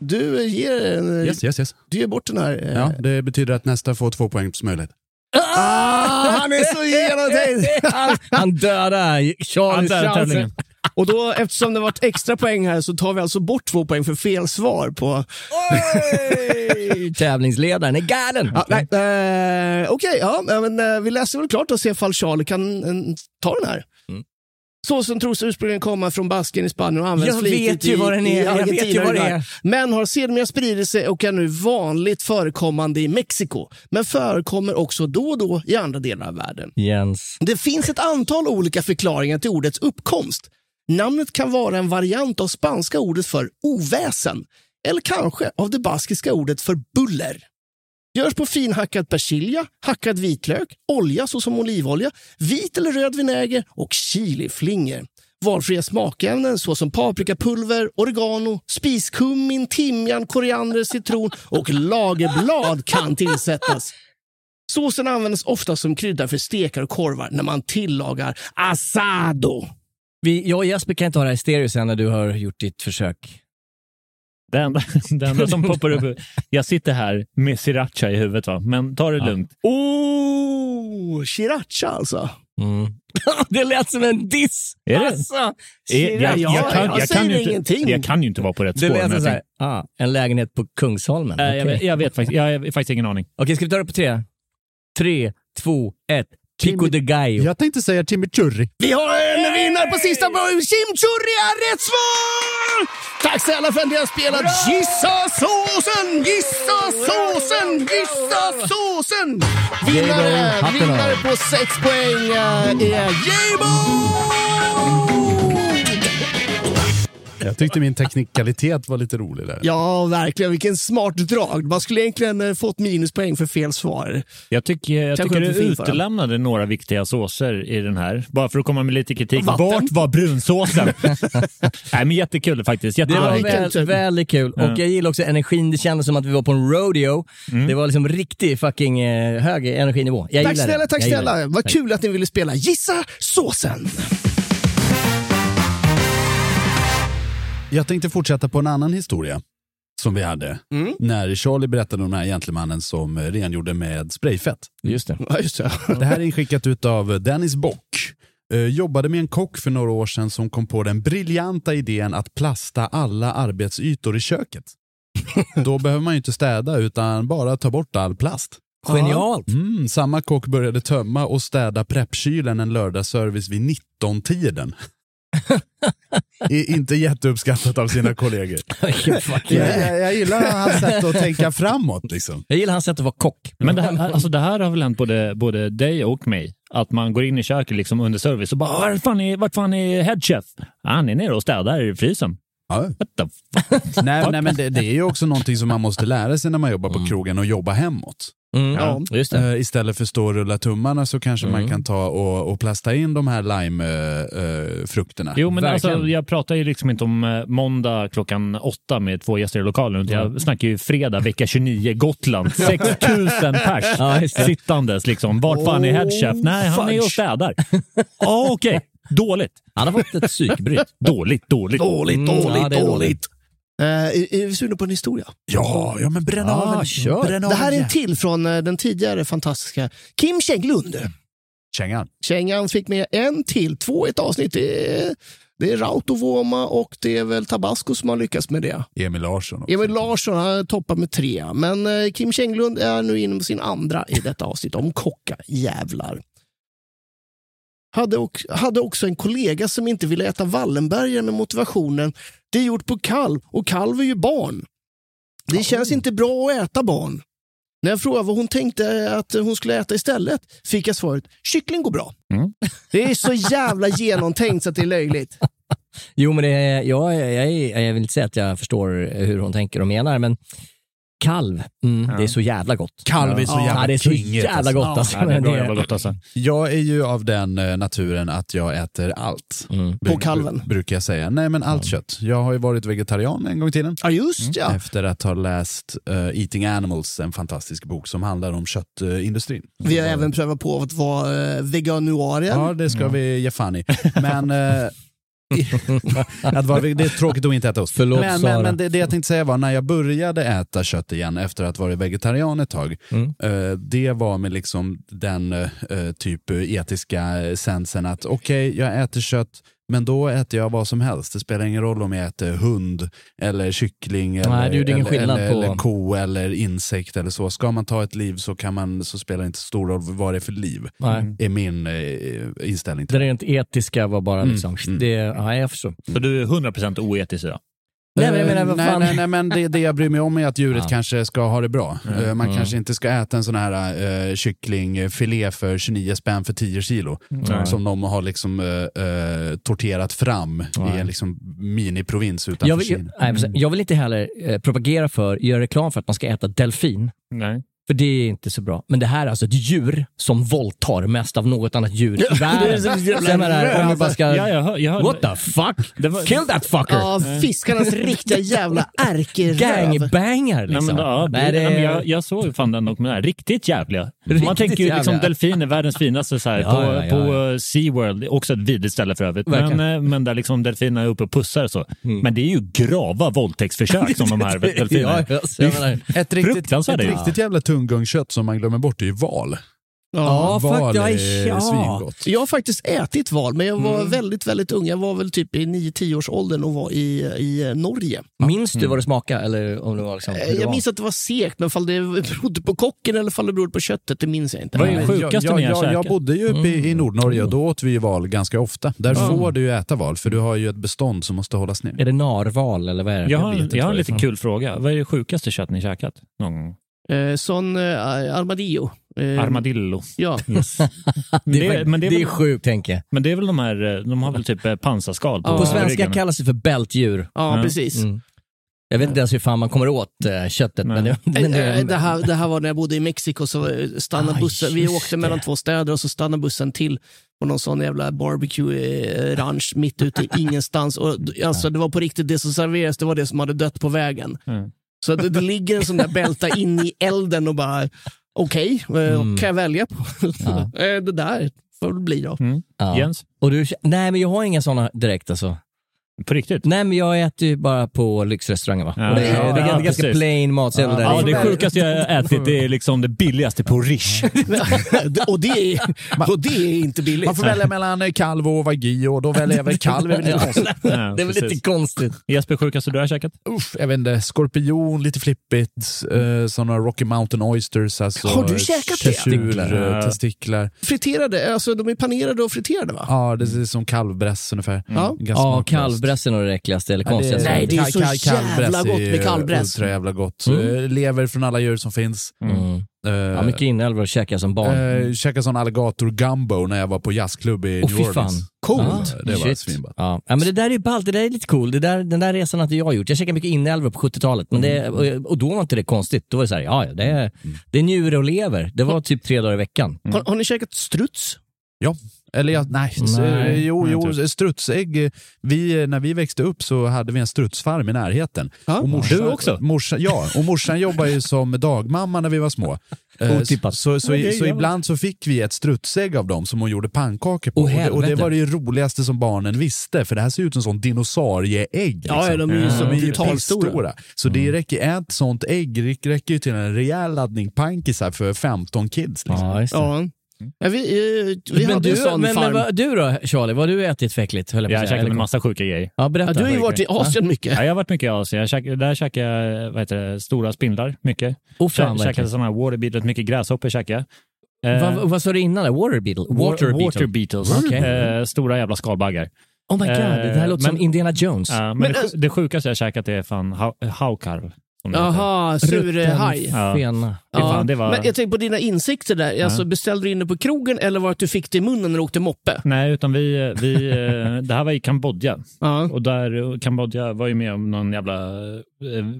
Du ger, Yes, yes, yes. du ger bort den här. eh, Ja, det betyder att nästa får två poängs möjlighet. Ah, han är så genomtänkt! han, han dödar chanser. tävlingen. Och då, eftersom det varit extra poäng här så tar vi alltså bort två poäng för fel svar på... Oj! Tävlingsledaren är galen. Ja, eh, Okej, ja, men eh, vi läser väl klart och ser ifall Charlie kan eh, ta den här. Mm. Såsen tros ursprungligen komma från Basken i Spanien och används Jag flitigt i, vad den är. i Jag vet Argentina vad det är. Men har sedermera spridit sig och är nu vanligt förekommande i Mexiko. Men förekommer också då och då i andra delar av världen. Jens. Det finns ett antal olika förklaringar till ordets uppkomst. Namnet kan vara en variant av spanska ordet för oväsen eller kanske av det baskiska ordet för buller. Görs på finhackad persilja, hackad vitlök, olja såsom olivolja, vit eller röd vinäger och chiliflingor. Valfria smakämnen såsom paprikapulver, oregano, spiskummin, timjan, koriander, citron och lagerblad kan tillsättas. Såsen används ofta som krydda för stekar och korvar när man tillagar asado. Vi, jag och Jesper kan inte ha det här i stereo sen när du har gjort ditt försök. Det enda, det enda som poppar upp, jag sitter här med sriracha i huvudet, va? men ta det lugnt. Oh, sriracha alltså. Mm. det lät som en diss! Är det? Alltså, jag, jag, ja, kan, jag kan ju ingenting. inte, jag kan ju inte vara på rätt det spår. lät som jag så ah, en lägenhet på Kungsholmen. jag, Okej. vet- jag, vet faktiskt, jag har faktiskt ingen aning. Okej, ska vi ta det på tre? Tre, två, ett. Pico de Gallo. Jag tänkte säga chimichurri. Vi har en vinnare på sista. Chimichurri är rätt svar! Tack snälla för att ni har spelat Gissa såsen, gissa såsen, gissa såsen! Vinnare, vinnare på sex poäng eh, är J-Bo! Jag tyckte min teknikalitet var lite rolig där. Ja, verkligen. Vilken smart drag. Man skulle egentligen eh, fått minuspoäng för fel svar. Jag tycker, jag Kanske tycker inte du utelämnade några viktiga såser i den här. Bara för att komma med lite kritik. Vatten. Vart var brunsåsen? Nej, men jättekul faktiskt. Det Jättebra. var vilken tur. väl, väldigt kul. Och jag gillar också energin. Det kändes som att vi var på en rodeo. Det var liksom riktig fucking eh, hög energinivå. Jag Tack snälla, det. tack snälla. det. Vad kul att ni ville spela Gissa såsen. Jag tänkte fortsätta på en annan historia som vi hade. Mm. När Charlie berättade om den här gentlemannen som rengjorde med sprayfett. Just det. Ja, just det. Det här är inskickat ut av Dennis Bock. Eh, jobbade med en kock för några år sedan som kom på den briljanta idén att plasta alla arbetsytor i köket. Då behöver man ju inte städa utan bara ta bort all plast. Genialt. Mm, samma kock började tömma och städa preppkylen en lördagsservice vid 19-tiden. Inte jätteuppskattat av sina kollegor. Jag, jag, jag gillar hans sätt att tänka framåt. Liksom. Jag gillar hans sätt att vara kock. Men det här, alltså det här har väl hänt både, både dig och mig. Att man går in i köket liksom under service och bara vart fan är, vart fan är headchef? Han är nere och städar i frysen. Ja. What the fuck? Nej, nej, men det, det är ju också någonting som man måste lära sig när man jobbar på krogen och jobba hemåt. Mm, Ja. Just det. Eh, istället för att stå och rulla tummarna så kanske man kan ta och, och plasta in de här limefrukterna. Jo, men alltså, jag pratar ju liksom inte om eh, måndag klockan åtta med två gäster i lokalen. utan Jag snackar ju fredag vecka 29 Gotland. 6000 pers Ja, sittandes. Liksom. Vart fan är headchef? Nej, han är och städar. Ja, okej. Dåligt. Han har fått ett psykbryt. Dåligt, dåligt. Dåligt, Mm, dåligt, ja, det är dåligt. Eh, är, är vi sugna på en historia? Ja, ja men bränn av Ja, en. kör. Bränn av Det här är en till från eh, den tidigare fantastiska Kim Kägglund. Kängan. Kängan fick med en till, två i ett avsnitt. Det är, det är Rautovoma och det är väl Tabasco som har lyckats med det. Emil Larsson. också. Emil Larsson har toppat med tre, men eh, Kim Kägglund är nu inne på sin andra i detta avsnitt om kocka jävlar. Hade, och, hade också en kollega som inte ville äta Wallenbergare med motivationen det är gjort på kalv och kalv är ju barn. Det känns inte bra att äta barn. När jag frågade vad hon tänkte att hon skulle äta istället fick jag svaret kyckling går bra. Mm. Det är så jävla genomtänkt så att det är löjligt. Jo, men det är, ja, jag, jag, är- jag vill inte säga att jag förstår hur hon tänker och menar, men kalv, mm, det är så jävla gott. Kalv är så Ja, jävla det är så kingigt, jävla alltså. gott. Ja, Alltså. Ja, det är bra jävla gott alltså. Jag är ju av den eh, naturen att jag äter allt. Mm. På kalven. Brukar jag säga. Nej men allt kött. Jag har ju varit vegetarian en gång i tiden. Ja, just ja. Efter att ha läst eh, Eating Animals, en fantastisk bok som handlar om köttindustrin. Vi har även prövat på att vara eh, veganuarier. Ja, det ska vi ge fan i. Men vara, det är tråkigt att inte äta ost. Förlåt, men men, men det, det jag tänkte säga var, när jag började äta kött igen efter att varit vegetarian ett tag, Mm. eh, det var med liksom den eh, typ etiska sensen att okej, jag äter kött, men då äter jag vad som helst. Det spelar ingen roll om jag äter hund, eller kyckling, eller, ingen eller, eller, på- eller ko eller insekt eller så. Ska man ta ett liv så, kan man, så spelar det inte stor roll vad det är för liv. Nej. är min eh, inställning till Det rent etiska var bara Mm, liksom, mm. det, ja, jag förstår. Så du är 100% oetisk idag? Nej, men jag menar, vad nej, fan. nej, nej, men det, det jag bryr mig om är att djuret Ja. kanske ska ha det bra. Mm. Eh, Man Mm. kanske inte ska äta en sån här uh, kycklingfilé för 29 spänn för 10 kilo. Nej. Som de har liksom eh, eh, torterat fram i en liksom miniprovins utanför Jag vill, Kina. nej, precis. jag vill inte heller eh, propagera för, göra reklam för att man ska äta delfin. Nej. För det är inte så bra. Men det här är alltså ett djur som våldtar mest av något annat djur i världen. Det är så jag menar, om vi bara ska... Ja, jag hör, jag hör, What the fuck? Det var- Kill that fucker! Ja, fiskarnas riktiga jävla ärkeröv. Gangbanger Nej, liksom. men, ja, det, Nej, det- nej, men jag, jag såg ju fan den dokumentären. Riktigt jävliga. Riktigt Man tänker ju liksom delfiner, världens finaste så här, Ja, på, ja, ja, på ja. SeaWorld. Också ett vidrigt ställe för övrigt. Verkligen. Men, eh, men där liksom delfinerna är uppe och pussar och så. Mm. Men det är ju grava våldtäktsförsök som de här delfinerna. Ja, jag menar, Ett riktigt, ett riktigt jävla tunggungskött som man glömmer bort är ju val. ja, val fuck, ja, är ja. svingott. Jag har faktiskt ätit val, men jag var Mm. väldigt, väldigt ung. Jag var väl typ i 9-10 års åldern och var i, i Norge. Minns du vad det smakade? Eller om det var liksom, det Eh, Jag var? minns att det var segt, men fall det berodde på kocken eller fall det berodde på köttet, det minns jag inte. Vad är det sjukaste jag, jag, jag, jag bodde ju uppe i, i Nordnorge och då åt vi val ganska ofta. Där Mm. får du ju äta val, för du har ju ett bestånd som måste hållas ner. Är det narval eller vad är det? Jag har, jag har en för kul fråga. Vad är det sjukaste kött ni käkat? Någon gång? Eh, sån eh, armadillo. Eh, Armadillo. Ja. Det är, Det- men det är det är sjukt tänker jag. Men det är väl de här, eh, de har väl typ eh, pansarskal på, Ja. På svenska ryggen? kallas det för bältdjur. ja, Ja. precis. Mm. Jag vet inte ens hur fan man kommer åt eh, köttet. Men det, men det, Det här, det här var när jag bodde i Mexiko, så stannade Ah, bussen. Vi åkte det. mellan två städer och så stannade bussen till på någon sån jävla barbecue-ranch mitt ute i ingenstans. Och, alltså, det var på riktigt, det som serverades, det var det som hade dött på vägen. Mm. Så det, det ligger en sån där bälta in i elden och bara, okej, eh, Mm. kan jag välja på? Ja. Eh, det där får det bli då. Mm. ja. Jens? Och du, nej, men jag har inga såna direkt alltså. På riktigt? Nej, men jag äter ju bara på lyxrestauranger va? Ja, och det, är, ja, det är ja, ganska precis. plain matsedel där. Ja, i. det sjukaste jag ätit det är liksom det billigaste på Rish. och, det är, och det är inte billigt. Man får välja mellan eh, kalv och wagyu och då väljer jag väl kalv. Det är väl lite konstigt. Ja, det är väl lite konstigt. Jesper, sjukaste du har käkat? Uff, jag vet inte, skorpion, lite flippigt, eh, sådana Rocky Mountain Oysters. Alltså, Har du käkat det? Testiklar. Testiklar. Eh. Friterade, alltså de är panerade och friterade va? Ja, det är som kalvbräss ungefär. Ja. Ganska Ja, smaklöst. Kalvbrässen är det äckligaste eller konstigaste. Nej, det är så jävla kalvbräss gott är med kallbräss. Ultra jävla gott. Mm. Eh, Lever från alla djur som finns. Mm. Eh, Ja, mycket inälvor käkade som barn. eh, käkade sån alligator gumbo när jag var på jazzklubb i Åh New Orleans. fan. Coolt. det var shit. svinbart. Ja. ja, men det där är ballt. Det där är lite cool. Det där, den där resan hade jag gjort. Jag käkade mycket inälvor på 70-talet. Men det, och, och då var inte det konstigt. Då var det så här, ja, ja, det är, det är njure och lever. Det var typ tre dagar i veckan. Har, har ni käkat struts? Ja. Eller ja, nej, Nej, eh, jo, nej, jo typ. strutsägg. eh, Vi, eh, när vi växte upp så hade vi en strutsfarm i närheten. Ja. Och morsan, Du också? Morsan, ja, och morsan jobbade ju som dagmamma när vi var små. Eh, Otippat. Så, så, Okej, så ja. ibland så fick vi ett strutsägg av dem som hon gjorde pannkakor på. Åh, och, det, och det var det roligaste som barnen visste, för det här ser ut som sån dinosaurie-ägg. Ja, ja, de är ju är ju totalstora. Så det räcker, ett sånt ägg räcker ju till en rejäl laddning pankisar för 15 kids. Liksom. Ja. Ja. Ja, vi eh, vi men du, sån men, men, farm. vad- du då Charlie, vad har du ätit för äckligt? Jag, Jag har käkat en massa sjuka grejer. Ja, ja, berätta. du har ju varit i Asien mycket. Ja, jag har varit mycket i Asien. Jag käkade, där käkade jag vad heter det, stora spindlar mycket. Oh, fan, Jag vad käkade sådana här waterbeetles, mycket gräshoppor käkade jag. Eh, Vad, vad sa du innan? där? Water beetle? Water water beetles. Okej. Eh, stora jävla skalbaggar. Oh my god, det här Eh, låter som men- Indiana Jones. Ja, men Men, det, alltså- det sjukaste jag käkat är fan hau- haukarv. Jaha, surhaj. Ja. Fena. Fy fan, det var... Men jag tänker på dina insikter där. Alltså, beställde du in det på krogen eller var det att du fick det i munnen när du åkte moppe? Nej, utan vi, vi, eh, det här var i Kambodja. Ja. Och där, Kambodja var ju med om någon jävla eh,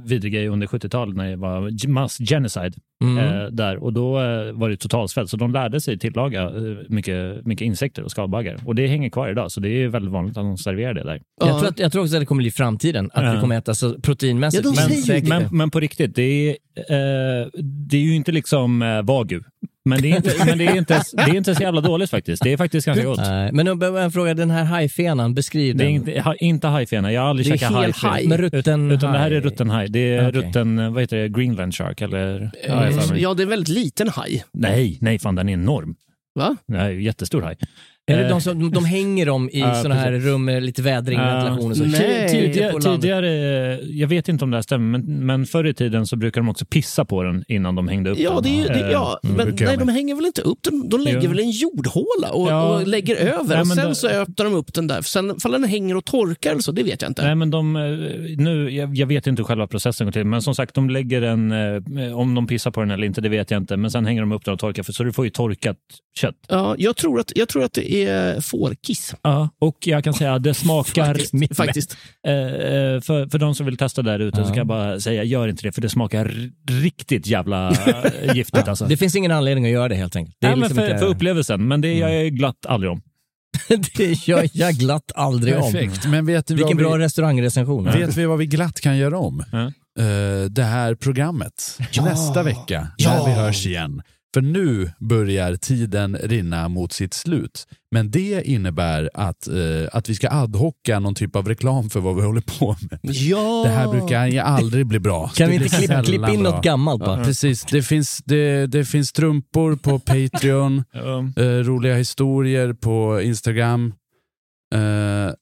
vidrig grej under 70-talet när det var mass genocide. Mm. Eh, där. Och då eh, var det totalsvält, så de lärde sig tillaga eh, mycket, mycket insekter och skalbaggar. Och det hänger kvar idag, så det är väldigt vanligt att de serverar det där. Jag, tror att, jag tror också att det kommer bli framtiden, att Ja. vi kommer äta så proteinmässigt. Ja, men Men, men på riktigt, det är, eh, det är ju inte liksom eh, wagyu. Men det är inte, men det är inte, det är inte så jävla dåligt faktiskt. Det är faktiskt ganska gott. Nej, men en, en fråga, den här hajfenan, beskriv Det är den. inte, ha- inte hajfena. Jag har aldrig Det är käkat hajfena. haj. Men rutten utan det här är haj. rutten haj. Det är Okej. rutten, vad heter det, Greenland shark eller? Jag mig. Ja, det är en väldigt liten haj. Nej, nej fan den är enorm. Va? Ju jättestor haj. Är det Eh, de som de hänger dem i Ja, såna här rum med lite vädring, Ja. ventilation och så? På Tidigare, tidigare, jag vet inte om det här stämmer, men, men förr i tiden så brukade de också pissa på den innan de hängde upp Ja, den. det det, Eh, ja mm, men nej, de hänger väl inte upp den? De lägger Jo. väl i en jordhåla och, Ja. och lägger över. Ja, och sen det- så öppnar de upp den där. Sen fall den hänger och torkar eller så, det vet jag inte. Nej, men de, eh, nu, jag, jag vet inte hur själva processen går till, men som sagt, de lägger en, eh, om de pissar på den eller inte, det vet jag inte, men sen hänger de upp den och torkar, för, så du får ju torkat kött. Ja, jag, tror att, jag tror att det är fårkiss. Ja, och jag kan säga att det smakar... Faktiskt, faktiskt. Eh, eh, för, för de som vill testa där ute så kan jag bara säga, gör inte det, för det smakar riktigt jävla eh, giftigt. Alltså. Det finns ingen anledning att göra det helt enkelt. Det är Nej, men liksom för, inte- för upplevelsen, men det jag är glatt aldrig om. det gör jag glatt aldrig om. Perfekt, men vet Vilken vad bra vi, restaurangrecension. vet vi vad vi glatt kan göra om? Ja. Eh, det här programmet nästa vecka, när vi hörs igen. För nu börjar tiden rinna mot sitt slut. Men det innebär att, eh, att vi ska adhocka någon typ av reklam för vad vi håller på med. Ja. Det här brukar ju aldrig bli bra. Kan Det vi inte klippa, klippa in bra. något gammalt bara? Precis, det finns, det, det finns strumpor på Patreon, Ja. eh, roliga historier på Instagram. Eh,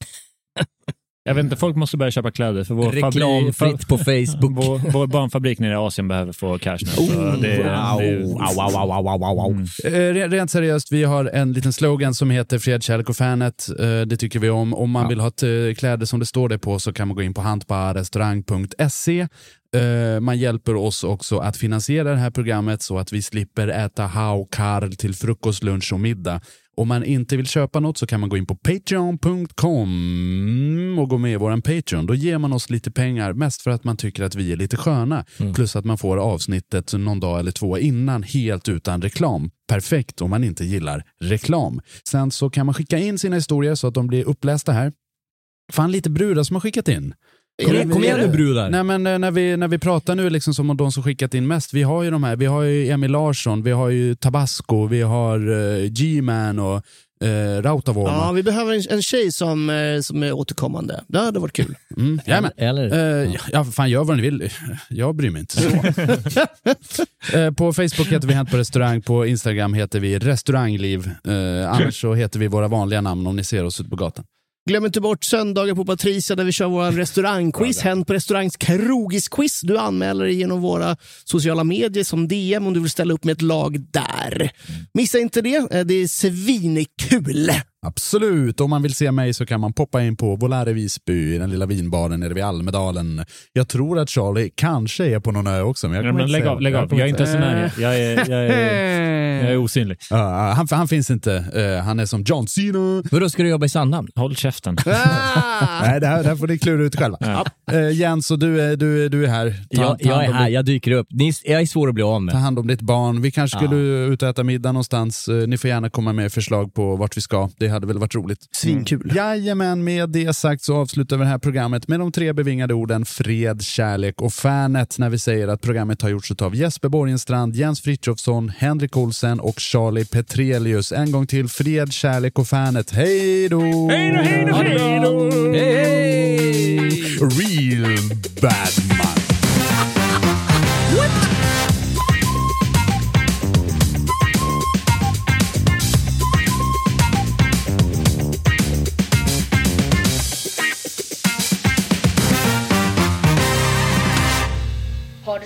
Jag vet inte, folk måste börja köpa kläder för vår Reklamfritt på Facebook. vår, vår barnfabrik nere i Asien behöver få cash nu. Oh, det, Wow. det. Eh, Rent seriöst, vi har en liten slogan som heter Fred, kärlek och fanet. Eh, Det tycker vi om. Om man vill ha t- kläder som det står det på så kan man gå in på handparrestaurang.se. Eh, Man hjälper oss också att finansiera det här programmet så att vi slipper äta hao karl till frukost, lunch och middag. Om man inte vill köpa något så kan man gå in på patreon.com och gå med i våran Patreon. Då ger man oss lite pengar, mest för att man tycker att vi är lite sköna. Plus att man får avsnittet någon dag eller två innan, helt utan reklam. Perfekt om man inte gillar reklam. Sen så kan man skicka in sina historier så att de blir upplästa här. Fan, lite brudar som har skickat in. Kom igen- kom igen nu brudar. Nej, men eh, när vi, när vi pratar nu liksom som om de som skickat in mest, vi har ju de här, vi har ju Emil Larsson, vi har ju Tabasco, vi har uh, G-Man och uh, Rautavoima. Ja, vi behöver en, en tjej som, eh, som är återkommande. Det hade varit kul. Mm, jajamän. Eller? Eh, ja, fan gör vad ni vill. Jag bryr mig inte så. Eh, på Facebook heter vi Hänt på restaurang, på Instagram heter vi restaurangliv. Uh, annars så heter vi våra vanliga namn om ni ser oss ute på gatan. Glöm inte bort söndagar på Patricia där vi kör vår restaurangquiz. Hänt på restaurangs krogisquiz. Du anmäler dig genom våra sociala medier som DM om du vill ställa upp med ett lag där. Missa inte det. Eh, Det är svinkul. Absolut, om man vill se mig så kan man poppa in på Volare Visby i den lilla vinbaren nere vid Almedalen. Jag tror att Charlie kanske är på någon ö också. Men jag Ja, kommer men lägg av, lägg av. Jag är inte ens i närheten. Jag är, jag är, jag är osynlig. Ja, han, han finns inte. Eh, han är som John Cena. Vadå, ska du jobba i Sandhamn? Håll käften. Ah! Nej, det här, det här får ni klura ut själva. Eh, Jens, och du är, du, är- du är här. Ta- Jag, ta jag är här, jag dyker upp. Ni, jag är svår att bli av Ta med. hand om ditt barn. Vi kanske skulle ut och äta middag någonstans. Eh, Ni får gärna komma med förslag på vart vi ska. Det hade väl varit roligt. Svinkul. Jajamän, med det sagt så avslutar vi det här programmet med de tre bevingade orden fred, kärlek och fanet när vi säger att programmet har gjorts av Jesper Borgenstrand, Jens Frithiofsson, Henrik Olsen och Charlie Petrelius. En gång till fred, kärlek och fanet. Hej då! Hej då, hej då, hej då! Real bad man.